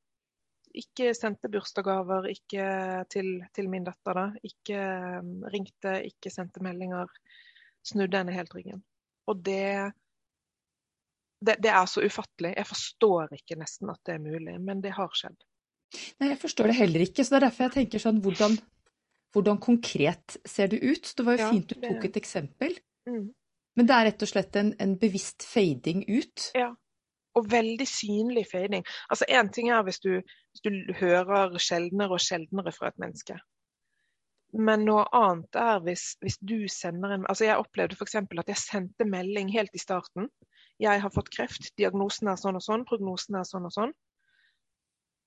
ikke sendte bursdagsgaver til, til, min datter. da. Ikke um, ringte, ikke sendte meldinger. Snudde henne helt ryggen. Og det, det, det er så ufattelig. Jeg forstår ikke nesten at det er mulig, men det har skjedd. Nei, jeg forstår det heller ikke. så Det er derfor jeg tenker sånn Hvordan, hvordan konkret ser det ut? Det var jo ja, fint du tok et eksempel. Mm. Men det er rett og slett en, en bevisst fading ut? Ja, og veldig synlig fading. Altså Én ting er hvis du, hvis du, hører sjeldnere og sjeldnere fra et menneske. Men noe annet er hvis, hvis du sender en Altså Jeg opplevde f.eks. at jeg sendte melding helt i starten. Jeg har fått kreft, diagnosen er sånn og sånn, prognosen er sånn og sånn.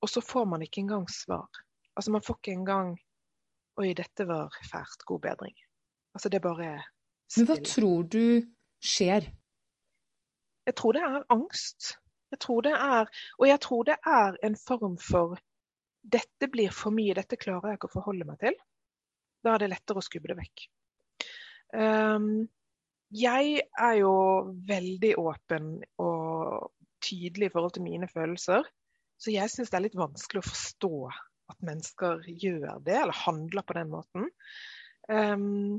Og så får man ikke engang svar. Altså Man får ikke engang Oi, dette var fælt. God bedring. Altså Det bare er stille. Men hva tror du skjer? Jeg tror det er angst. Jeg tror det er, og jeg tror det er en form for dette blir for mye, dette klarer jeg ikke å forholde meg til. Da er det lettere å skubbe det vekk. Um, jeg er jo veldig åpen og tydelig i forhold til mine følelser. Så jeg syns det er litt vanskelig å forstå at mennesker gjør det, eller handler på den måten. Um,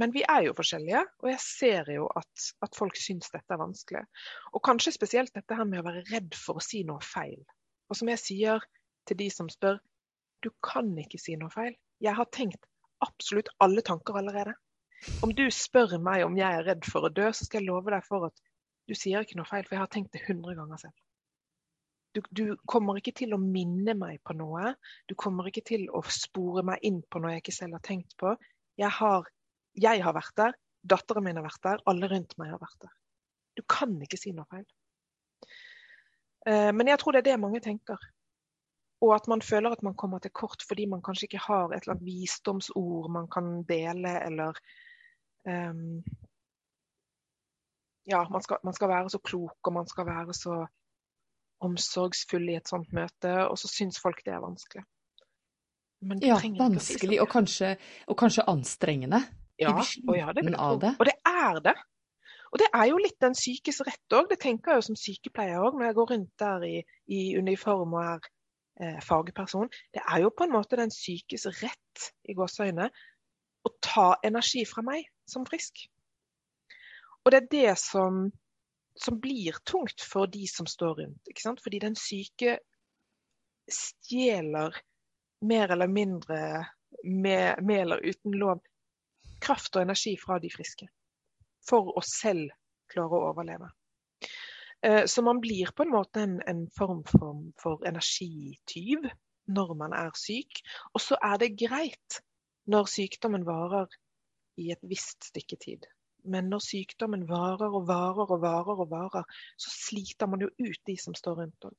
men vi er jo forskjellige, og jeg ser jo at, at, folk syns dette er vanskelig. Og kanskje spesielt dette her med å være redd for å si noe feil. Og som jeg sier til de som spør, du kan ikke si noe feil. Jeg har tenkt absolutt alle tanker allerede. Om du spør meg om jeg er redd for å dø, så skal jeg love deg for at du sier ikke noe feil, for jeg har tenkt det 100 ganger selv. Du, du, kommer ikke til å minne meg på noe. Du kommer ikke til å spore meg inn på noe jeg ikke selv har tenkt på. Jeg har jeg har vært der, datteren min har vært der, alle rundt meg har vært der. Du kan ikke si noe feil. Eh, men jeg tror det er det mange tenker. Og at man føler at man kommer til kort fordi man kanskje ikke har et eller annet visdomsord man kan dele, eller um, Ja, man skal, man skal, være så klok, og man skal være så omsorgsfull i et sånt møte, og så syns folk det er vanskelig. ja, vanskelig si og, kanskje, og kanskje anstrengende. Ja, og ja, det vil det. Og det er det. Og det er jo litt den sykes rett òg. Det tenker jeg jo som sykepleier òg, når jeg går rundt der i, i uniform og er eh, fagperson. Det er jo på en måte den sykes rett i gåseøyne å ta energi fra meg som frisk. Og det er det som, som blir tungt for de som står rundt. Fordi den syke stjeler mer eller mindre med, med eller uten lov kraft og energi fra de friske. For å selv klare å overleve. Eh, så man blir på en måte en, en form for, for energityv når man er syk. Og så er det greit når sykdommen varer i et visst stykke tid. Men når sykdommen varer og varer og varer, og varer, så sliter man jo ut de som står rundt òg.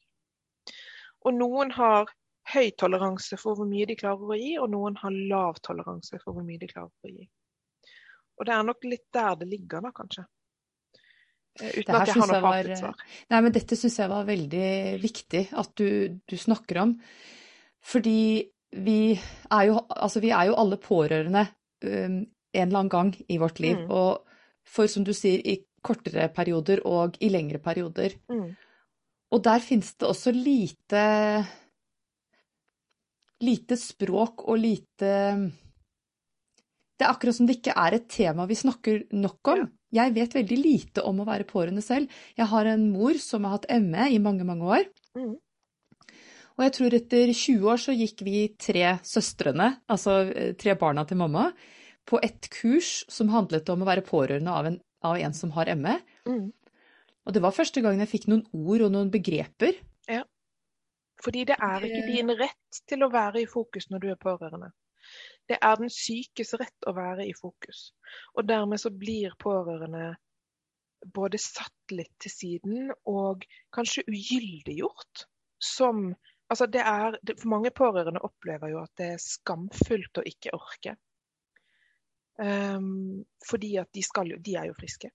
Og noen har høy toleranse for hvor mye de klarer å gi, og noen har lav toleranse for hvor mye de klarer å gi. Og det er nok litt der det ligger, da, kanskje. Eh, uten at jeg har noe fasitsvar. Nei, men dette syns jeg var veldig viktig at du, du, snakker om. Fordi vi er jo, altså vi er jo alle pårørende um, en eller annen gang i vårt liv. Mm. Og for, som du sier, i kortere perioder og i lengre perioder. Mm. Og der finnes det også lite lite språk og lite det er akkurat som det ikke er et tema vi snakker nok om. Jeg vet veldig lite om å være pårørende selv. Jeg har en mor som har hatt ME i mange, mange år. Mm. Og jeg tror etter 20 år så gikk vi tre søstrene, altså eh, tre barna til mamma, på et kurs som handlet om å være pårørende av en, av en som har ME. Mm. Og det var første gangen jeg fikk noen ord og noen begreper. Ja. Fordi det er ikke din rett til å være i fokus når du er pårørende. Det er den sykes rett å være i fokus. Og dermed så blir pårørende både satt litt til siden og kanskje ugyldiggjort som Altså det er, for mange pårørende opplever jo at det er skamfullt å ikke orke. Um, fordi at de, skal, de, er jo friske.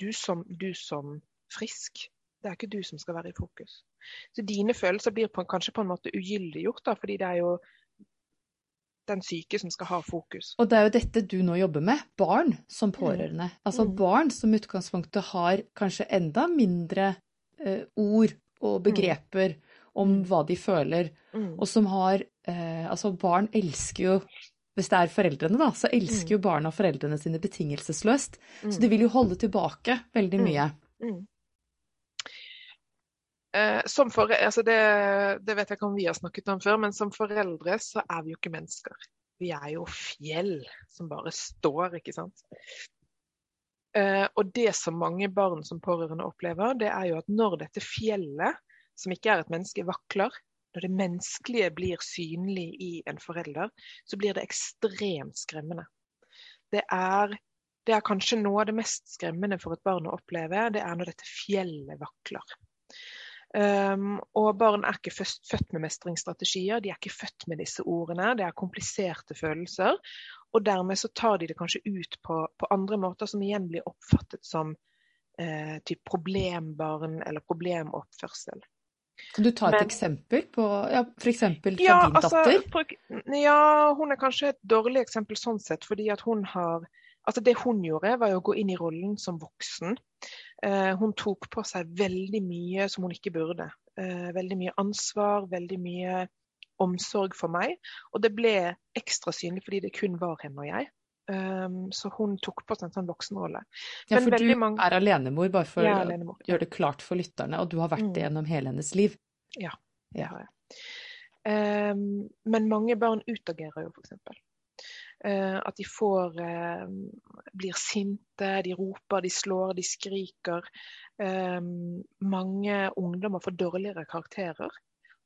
Du som, du som, frisk, det er ikke du som skal være i fokus. Så dine følelser blir på, kanskje på en måte ugyldiggjort, da, fordi det er jo den syke som skal ha fokus. Og det er jo dette du nå jobber med, barn som pårørende. Altså Mm. barn som utgangspunktet har kanskje enda mindre eh, ord og begreper om Mm. hva de føler, Mm. og som har eh, Altså barn elsker jo hvis det er foreldrene, da, så elsker jo barna foreldrene sine betingelsesløst. Så de vil jo holde tilbake veldig Mm. mye. Mm. Eh, som for, altså det, det vet jeg ikke om vi har snakket om før, men som foreldre så er vi jo ikke mennesker. Vi er jo fjell som bare står, ikke sant. Eh, og det som mange barn som pårørende opplever, det er jo at når dette fjellet, som ikke er et menneske, vakler, når det menneskelige blir synlig i en forelder, så blir det ekstremt skremmende. Det er, det er kanskje noe av det mest skremmende for et barn å oppleve, det er når dette fjellet vakler. Um, og barn er ikke først, født med mestringsstrategier, de er ikke født med disse ordene. Det er kompliserte følelser. Og dermed så tar de det kanskje ut på, på andre måter som igjen blir oppfattet som eh, typ problembarn eller problemoppførsel. Kan du ta et Men- eksempel på ja, eksempel fra Ja, din altså, datter? for- ja, hun er kanskje et dårlig eksempel sånn sett, fordi at hun har Altså Det hun gjorde, var å gå inn i rollen som voksen. Eh, hun tok på seg veldig mye som hun ikke burde. Eh, veldig mye ansvar, veldig mye omsorg for meg. Og det ble ekstra synlig fordi det kun var henne og jeg. Um, så hun tok på seg en sånn voksenrolle. Ja, men for du mange- er alenemor, bare for å gjøre det klart for lytterne, og du har vært Mm. det gjennom hele hennes liv. Ja, det har jeg. Ehm, men mange barn utagerer jo, f.eks. Uh, at de får uh, blir sinte, de roper, de slår, de skriker. Um, mange ungdommer får dårligere karakterer.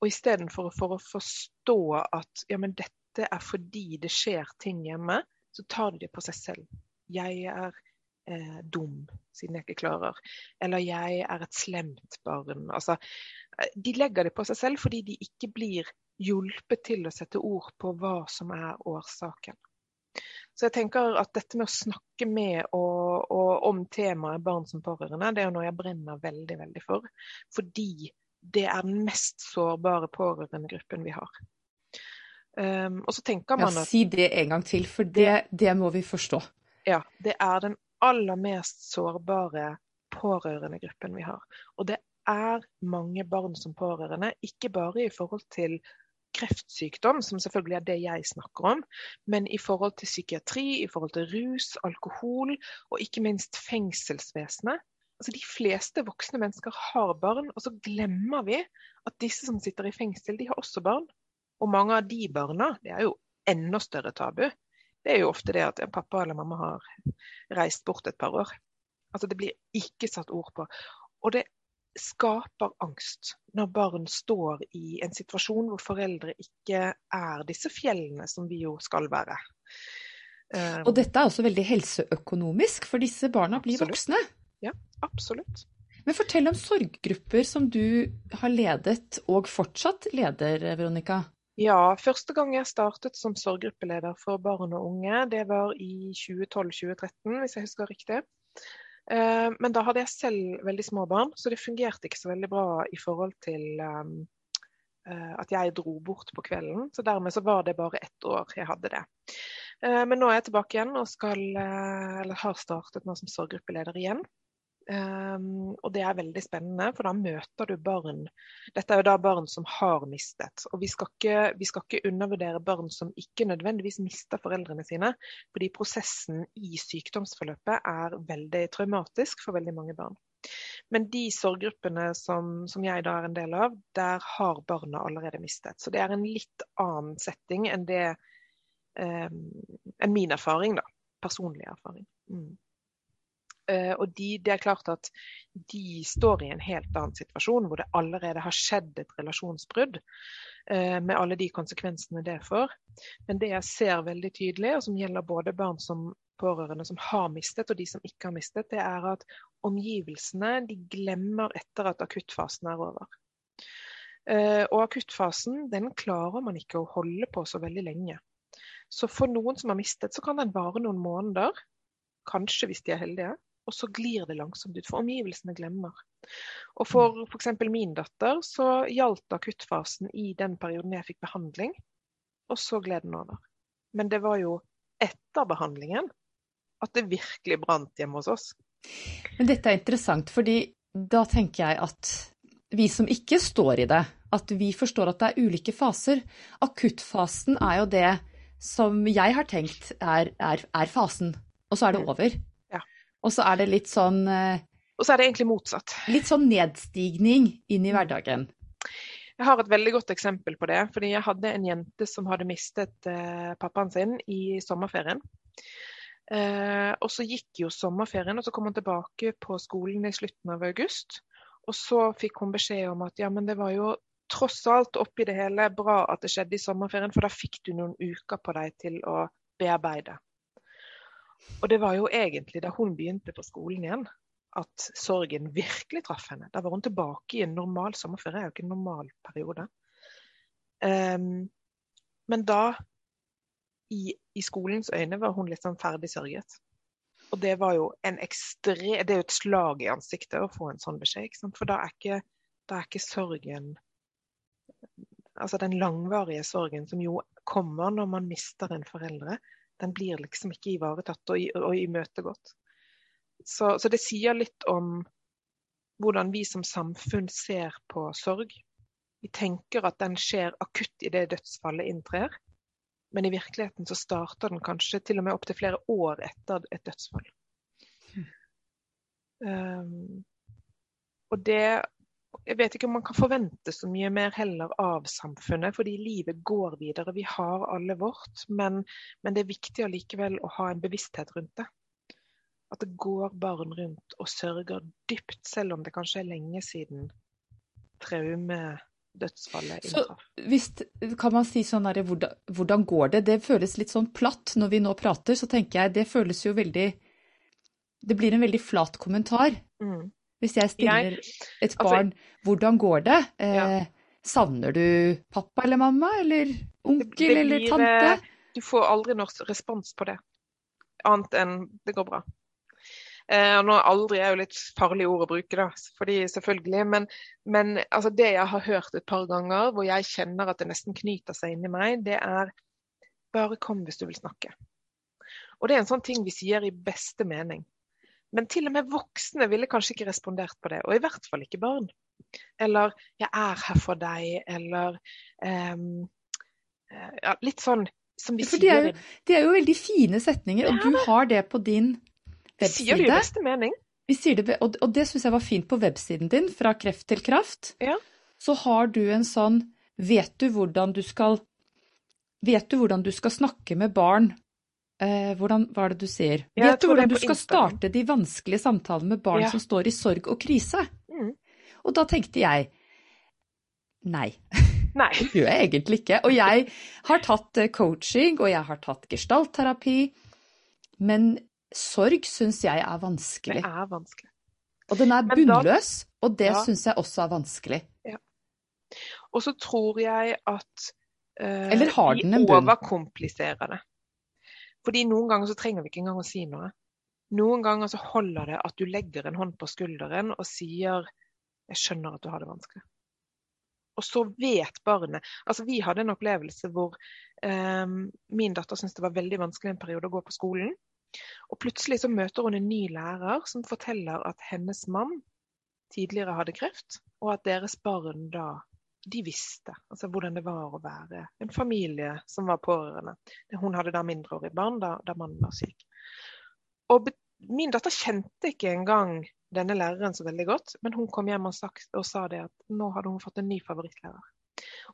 Og istedenfor for å forstå at ja, men dette er fordi det skjer ting hjemme, så tar de det på seg selv. Jeg er eh, dum siden jeg ikke klarer. Eller jeg er et slemt barn. Altså, eh, de legger det på seg selv fordi de ikke blir hjulpet til å sette ord på hva som er årsaken. Så jeg tenker at dette med å snakke med og, og om temaet barn som pårørende, det er noe jeg brenner veldig, veldig for. Fordi det er den mest sårbare pårørendegruppen vi har. Um, og så tenker Ja, at si det en gang til, for det, det må vi forstå. ja, det er den aller mest sårbare pårørendegruppen vi har. Og det er mange barn som pårørende, ikke bare i forhold til kreftsykdom, som selvfølgelig er det jeg snakker om, men i forhold til psykiatri, i forhold til rus, alkohol og ikke minst fengselsvesenet. Altså De fleste voksne mennesker har barn, og så glemmer vi at disse som sitter i fengsel, de har også barn. Og mange av de barna, det er jo enda større tabu. Det er jo ofte det at pappa eller mamma har reist bort et par år. Altså Det blir ikke satt ord på. Og det skaper angst når barn står i en situasjon hvor foreldre ikke er disse fjellene som vi jo skal være. Og dette er også veldig helseøkonomisk, for disse barna blir Absolutt. voksne. absolutt. Men fortell om sorggrupper som du har ledet, og fortsatt leder, Veronica. Ja, første gang jeg startet som sorggruppeleder for barn og unge, det var i 2012-2013, hvis jeg husker riktig. Eh, Men da hadde jeg selv veldig små barn, så det fungerte ikke så veldig bra i forhold til um, eh, at jeg dro bort på kvelden. Så dermed så var det bare ett år jeg hadde det. Eh, Men nå er jeg tilbake igjen og skal, eh, har startet nå som sorggruppeleder igjen. Um, og det er veldig spennende, for da møter du barn Dette er jo da barn som har mistet. Og vi skal ikke, vi skal ikke undervurdere barn som ikke nødvendigvis mister foreldrene sine, fordi prosessen i sykdomsforløpet er veldig traumatisk for veldig mange barn. Men de sorggruppene som, som jeg da er en del av, der har barna allerede mistet. Så det er en litt annen setting enn det um, enn min erfaring, da. Personlig erfaring. Mm. Eh, og de, det er klart at de står i en helt annen situasjon, hvor det allerede har skjedd et relasjonsbrudd, eh, med alle de konsekvensene det får. Men det jeg ser veldig tydelig, og som gjelder både barn som pårørende som har mistet, og de som ikke har mistet, det er at omgivelsene de glemmer etter at akuttfasen er over. Eh, og akuttfasen den klarer man ikke å holde på så veldig lenge. Så for noen som har mistet, så kan den vare noen måneder, kanskje hvis de er heldige og så glir det langsomt ut, for omgivelsene glemmer. Og for f.eks. min datter så gjaldt akuttfasen i den perioden jeg fikk behandling, og så gled den over. Men det var jo etter behandlingen at det virkelig brant hjemme hos oss. Men dette er interessant, fordi da tenker jeg at vi som ikke står i det, at vi forstår at det er ulike faser. Akuttfasen er jo det som jeg har tenkt er, er, er fasen, og så er det mm. over. Og så er det litt sånn eh, Og så er det egentlig motsatt. Litt sånn nedstigning inn i hverdagen. Jeg har et veldig godt eksempel på det. fordi Jeg hadde en jente som hadde mistet eh, pappaen sin i sommerferien. Eh, og Så gikk jo sommerferien, og så kom hun tilbake på skolen i slutten av august. Og så fikk hun beskjed om at ja, men det var jo tross alt oppi det hele bra at det skjedde i sommerferien, for da fikk du noen uker på deg til å bearbeide. Og det var jo egentlig da hun begynte på skolen igjen, at sorgen virkelig traff henne. Da var hun tilbake i en normal sommerferie, det er jo ikke en normal periode. Um, men da, i, i, skolens øyne, var hun litt sånn ferdig sørget. Og det var jo en ekstre, det er jo et slag i ansiktet å få en sånn beskjed. For da er, ikke, da er ikke sorgen Altså den langvarige sorgen som jo kommer når man mister en foreldre, den blir liksom ikke ivaretatt og, og imøtegått. Så, så det sier litt om hvordan vi som samfunn ser på sorg. Vi tenker at den skjer akutt idet dødsfallet inntrer, men i virkeligheten så starter den kanskje til og med opptil flere år etter et dødsfall. Um, og det Jeg vet ikke om man kan forvente så mye mer heller av samfunnet, fordi livet går videre. Vi har alle vårt, men, men det er viktig allikevel å ha en bevissthet rundt det. At det går barn rundt og sørger dypt, selv om det kanskje er lenge siden traumedødsfallet inntraff. Så hvis, kan man si sånn her, hvordan, hvordan, går det? Det føles litt sånn platt når vi nå prater, så tenker jeg det føles jo veldig Det blir en veldig flat kommentar. Mm. Hvis jeg stiller et altså barn 'hvordan går det'? Eh. Savner du pappa eller mamma, eller onkel det eller tante? Eh, du får aldri noen respons på det, annet enn 'det går bra'. Eh, nå aldri er jo litt farlig ord å bruke, da, fordi selvfølgelig. Men, men altså det jeg har hørt et par ganger, hvor jeg kjenner at det nesten knyter seg inni meg, det er bare kom hvis du vil snakke. Og det er en sånn ting vi sier i beste mening. Men til og med voksne ville kanskje ikke respondert på det, og i hvert fall ikke barn. Eller 'jeg er her for deg', eller um, ja, litt sånn som vi ja, sier. Det er, jo, det er jo veldig fine setninger, og du har det på din webside. Sier det i beste mening. Vi sier det, og, og det syns jeg var fint på websiden din, Fra kreft til kraft. Ja. Så har du en sånn Vet du hvordan du skal Vet du hvordan du skal snakke med barn? Eh, hvordan, hva er det du sier? Vet du hvordan du skal starte de vanskelige samtalene med barn ja. som står i sorg og krise? Mm. Og da tenkte jeg nei. Nei. Det gjør jeg egentlig ikke. Og jeg har tatt eh, coaching, og jeg har tatt gestaltterapi. Men sorg syns jeg er vanskelig. Det er vanskelig. Og den er bunnløs, og det ja. syns jeg også er vanskelig. Ja. Og så tror jeg at uh, Eller har den en bunn? overkompliserer det. Fordi noen ganger så trenger vi ikke engang å si noe. Noen ganger så holder det at du legger en hånd på skulderen og sier 'jeg skjønner at du har det vanskelig'. Og så vet barnet Altså vi hadde en opplevelse hvor um, min datter syntes det var veldig vanskelig en periode å gå på skolen. Og plutselig så møter hun en ny lærer som forteller at hennes mann tidligere hadde kreft, og at deres barn da de visste altså hvordan det var å være en familie som var pårørende. Hun hadde da mindreårige barn da, da mannen var syk. Og min datter kjente ikke engang denne læreren så veldig godt, men hun kom hjem og, sagt, og sa det at nå hadde hun fått en ny favorittlærer.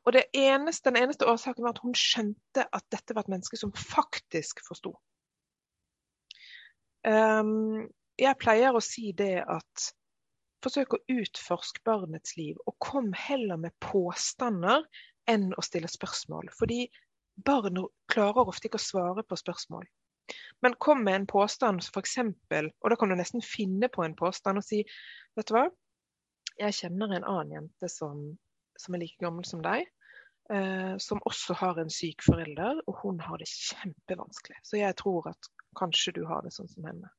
Og eneste, Den eneste årsaken var at hun skjønte at dette var et menneske som faktisk forsto. Um, jeg pleier å si det at forsøk å utforske barnets liv, og kom heller med påstander enn å stille spørsmål. Fordi barn klarer ofte ikke å svare på spørsmål. Men kom med en påstand f.eks., og da kan du nesten finne på en påstand og si Vet du hva, jeg kjenner en annen jente som, som er like gammel som deg. Eh, som også har en syk forelder, og hun har det kjempevanskelig. Så jeg tror at Kanskje du har det sånn som henne.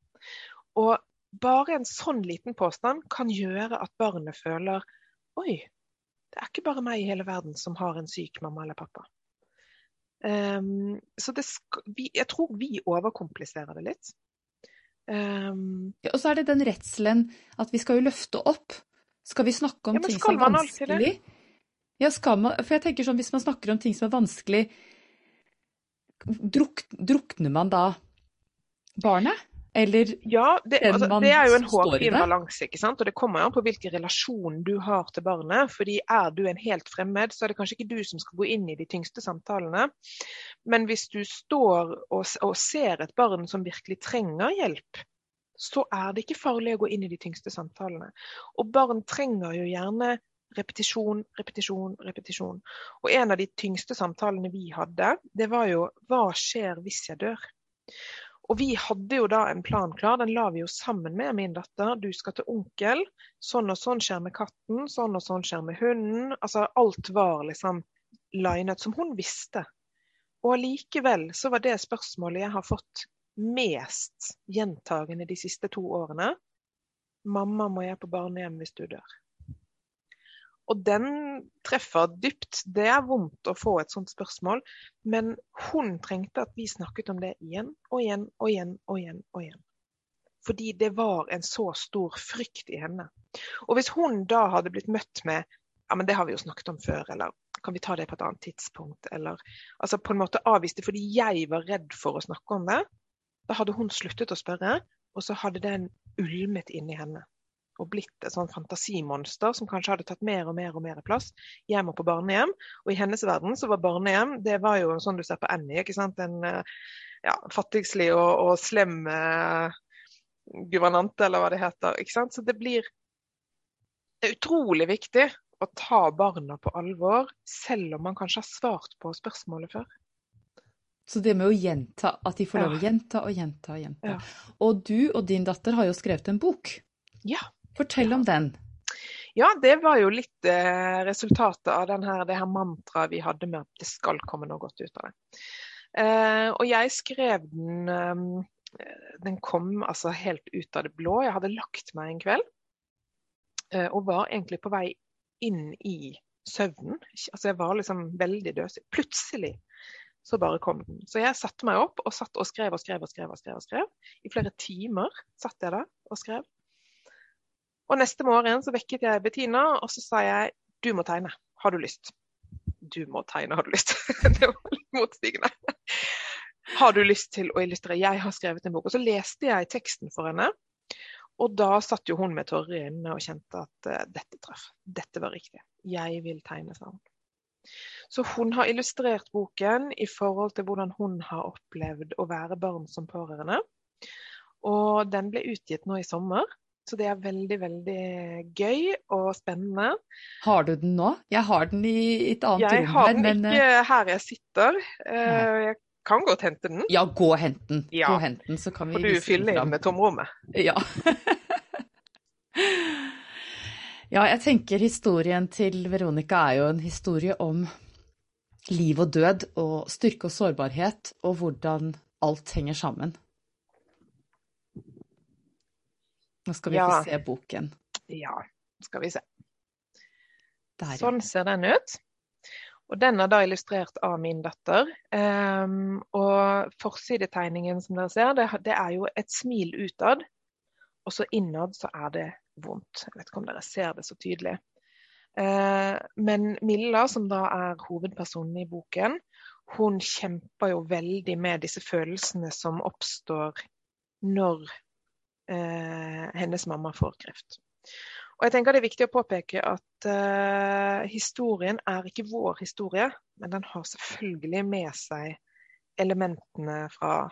Og bare en sånn liten påstand kan gjøre at barnet føler Oi, det er ikke bare meg i hele verden som har en syk mamma eller pappa. Um, så vi, jeg tror vi overkompliserer det litt. Um, ja, og så er det den redselen at vi skal jo løfte opp. Skal vi snakke om ja, ting som er vanskelig? Ja, skal man, for jeg tenker sånn, Hvis man snakker om ting som er vanskelig, druk, drukner man da barnet? Eller ja, det, altså, det er jo en hårfin balanse, ikke sant. Og det kommer an på hvilken relasjon du har til barnet. fordi er du en helt fremmed, så er det kanskje ikke du som skal gå inn i de tyngste samtalene. Men hvis du står og, og ser et barn som virkelig trenger hjelp, så er det ikke farlig å gå inn i de tyngste samtalene. Og barn trenger jo gjerne repetisjon, repetisjon, repetisjon. Og en av de tyngste samtalene vi hadde, det var jo hva skjer hvis jeg dør? Og vi hadde jo da en plan klar, den la vi jo sammen med min datter. Du skal til onkel, sånn og sånn skjer med katten, sånn og sånn skjer med hunden. Altså alt var liksom linet som hun visste. Og allikevel så var det spørsmålet jeg har fått mest gjentagende de siste to årene. Mamma, må jeg på barnehjem hvis du dør? Og den treffer dypt. Det er vondt å få et sånt spørsmål, men hun trengte at vi snakket om det igjen og igjen og igjen og igjen. og igjen. Fordi det var en så stor frykt i henne. Og hvis hun da hadde blitt møtt med ja, men det har vi jo snakket om før, eller kan vi ta det på et annet tidspunkt, eller altså på en måte avvist det fordi jeg var redd for å snakke om det, da hadde hun sluttet å spørre, og så hadde den ulmet inni henne og blitt et sånn fantasimonster som kanskje hadde tatt mer og mer og mer plass. Hjem og på barnehjem. Og i hennes verden så var barnehjem det var jo sånn du ser på Annie. ikke sant? En eh, ja, fattigslig og, og slem uh, guvernante, eller hva det heter. ikke sant? Så det blir det er utrolig viktig å ta barna på alvor, selv om man kanskje har svart på spørsmålet før. Så det med å gjenta, at de får lov å gjenta og gjenta og gjenta. Ja. Og du og din datter har jo skrevet en bok. Ja. Fortell om den. Ja, det var jo litt eh, resultatet av her, det her mantraet vi hadde med at det skal komme noe godt ut av det. Eh, og jeg skrev den eh, Den kom altså helt ut av det blå. Jeg hadde lagt meg en kveld eh, og var egentlig på vei inn i søvnen. Altså jeg var liksom veldig død. Plutselig så bare kom den. Så jeg satte meg opp og satt og skrev og skrev og skrev. og skrev, og skrev. I flere timer satt jeg der og skrev. Og neste morgen så vekket jeg Bettina, og så sa jeg du må tegne. Har du lyst? Du må tegne, har du lyst? det var litt motstigende. Har du lyst til å illustrere? Jeg har skrevet en bok. Og så leste jeg teksten for henne. Og da satt jo hun med tårer i øynene og kjente at uh, dette traff. Dette var riktig. Jeg vil tegne, sa hun. Så hun har illustrert boken i forhold til hvordan hun har opplevd å være barn som pårørende. Og den ble utgitt nå i sommer. Så det er veldig, veldig gøy og spennende. Har du den nå? Jeg har den i et annet jeg rom her. Jeg har den ikke eh, her jeg sitter. Eh, jeg kan godt hente den. Ja, gå og hent den. Ja. Gå og hent den, så kan vi For du fyller inn med tomrommet. Ja. ja, jeg tenker historien til Veronica er jo en historie om liv og død og styrke og sårbarhet, og hvordan alt henger sammen. Nå skal vi ja. få se boken. Ja, skal vi se. Der, sånn ser den ut. Og den er da illustrert av min datter. Um, og forsidetegningen som dere ser, det, det, er jo et smil utad. Og så innad så er det vondt. Jeg vet ikke om dere ser det så tydelig. Uh, men Milla, som da er hovedpersonen i boken, hun kjemper jo veldig med disse følelsene som oppstår når hennes mamma får kreft. Og jeg tenker Det er viktig å påpeke at uh, historien er ikke vår historie, men den har selvfølgelig med seg elementene fra,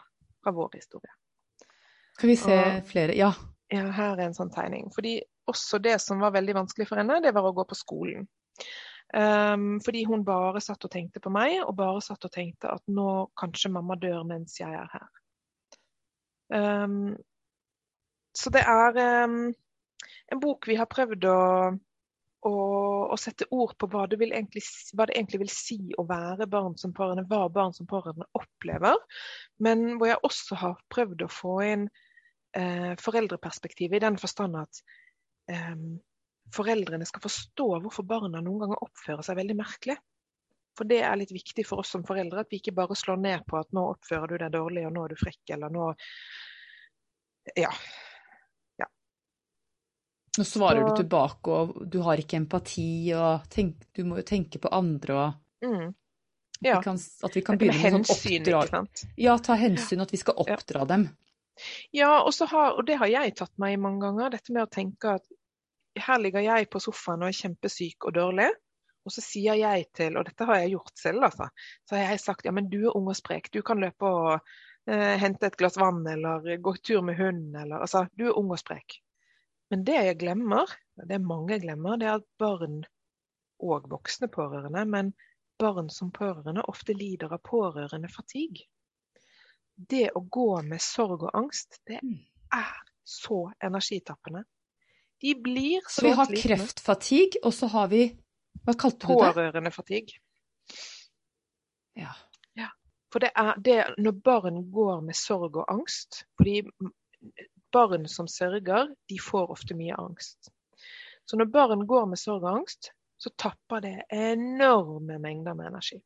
fra vår historie. Skal vi se og, flere? Ja. ja. Her er en sånn tegning. Fordi også det som var veldig vanskelig for henne, det var å gå på skolen. Um, fordi hun bare satt og tenkte på meg, og bare satt og tenkte at nå kanskje mamma dør mens jeg er her. Um, så det er um, en bok vi har prøvd å, å, å sette ord på hva det, egentlig, hva det, egentlig, vil si å være barn som pårørende, hva barn som pårørende opplever. Men hvor jeg også har prøvd å få inn eh, foreldreperspektivet i den forstand at eh, foreldrene skal forstå hvorfor barna noen ganger oppfører seg veldig merkelig. For det er litt viktig for oss som foreldre at vi ikke bare slår ned på at nå oppfører du deg dårlig, og nå er du frekk, eller nå Ja. Nå svarer og... du tilbake, og du har ikke empati, og tenk, du må jo tenke på andre, og Mm. at vi kan, at vi kan begynne med med sånn hensyn, oppdrag. ikke. Ja, ta hensyn, at vi skal Ja. oppdra dem. Ja, og, så har, og det har jeg tatt meg i mange ganger. Dette med å tenke at her ligger jeg på sofaen og er kjempesyk og dårlig. Og så sier jeg til, og dette har jeg gjort selv, altså, så har jeg sagt ja, men du er ung og sprek, du kan løpe og eh, hente et glass vann eller gå tur med hunden, eller altså, du er ung og sprek. Men det jeg glemmer, og det mange glemmer, det er at barn og voksne pårørende, men barn som pårørende ofte lider av pårørendefatigue. Det å gå med sorg og angst, det Mm. er så energitappende. De blir Så så vi har slitne. kreftfatigue, og så har vi Hva kalte du det? Pårørendefatigue. Ja. For det er det når barn går med sorg og angst fordi barn som sørger, de får ofte mye angst. Så når barn går med sorg og angst, så tapper det enorme mengder med energi.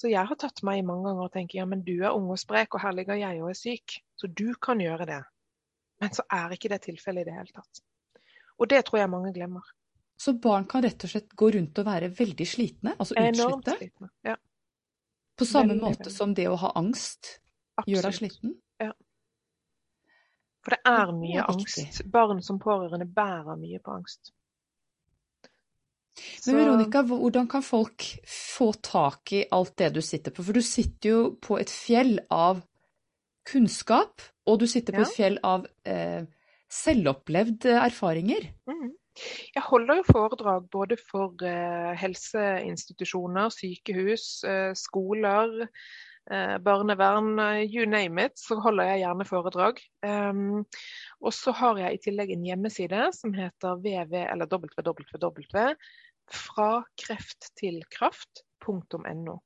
Så jeg har tatt meg i mange ganger og tenkt ja, men du er ung og sprek, og her ligger jeg og er syk, så du kan gjøre det. Men så er ikke det tilfellet i det hele tatt. Og det tror jeg mange glemmer. Så barn kan rett og slett gå rundt og være veldig slitne, altså Enormt slitne. Ja, på samme veldig, måte veldig. som det å ha angst gjør deg absolutt. sliten. For det er mye angst. Barn som pårørende bærer mye på angst. Men Veronica, hvordan kan folk få tak i alt det du sitter på? For du sitter jo på et fjell av kunnskap, og du sitter på Ja. et fjell av eh, selvopplevde erfaringer. Mm. Jeg holder jo foredrag både for eh, helseinstitusjoner, sykehus, eh, skoler, barnevern, eh, you name it, så holder jeg gjerne foredrag. Um, og så har jeg i tillegg en hjemmeside som heter www, eller www, fra kreft til kraft.no.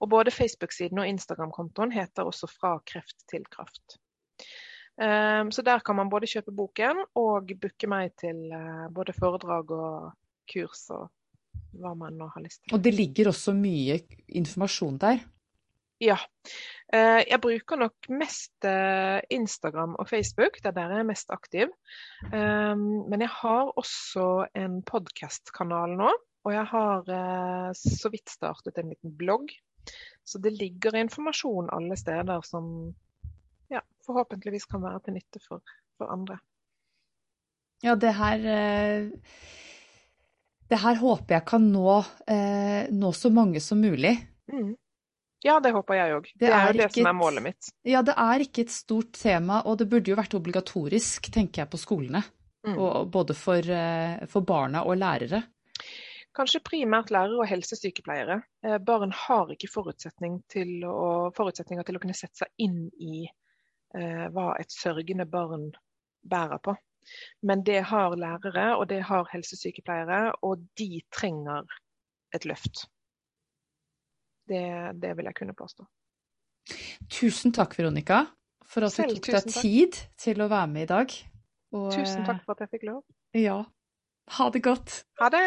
Og både Facebook-siden og Instagram-kontoen heter også Fra kreft til kraft. Um, så der kan man både kjøpe boken og booke meg til eh, både foredrag og kurs og hva man nå har lyst til. Og det ligger også mye informasjon der. Ja. Eh, jeg bruker nok mest eh, Instagram og Facebook, det er der jeg er mest aktiv. Um, men jeg har også en podkastkanal nå, og jeg har eh, så vidt startet en liten blogg. Så det ligger informasjon alle steder som ja, forhåpentligvis kan være til nytte for, for andre. Ja, det her Det her håper jeg kan nå, nå så mange som mulig. Mm. Ja, det håper jeg òg. Det Det er det ikke som er målet mitt. Ja, det er ikke et stort tema, og det burde jo vært obligatorisk, tenker jeg, på skolene. Mm. Og, både for, eh, for barna og lærere. Kanskje primært lærere og helsesykepleiere. Eh, Barn har ikke forutsetning til å, forutsetninger til å kunne sette seg inn i eh, hva et sørgende barn bærer på. Men det har lærere, og det har helsesykepleiere, og de trenger et løft. Det, det vil jeg kunne påstå. Tusen takk, Veronica, for at du tok deg tid til å være med i dag. Og, Tusen takk for at jeg fikk lov. eh, Ja. Ha det godt. Ha det!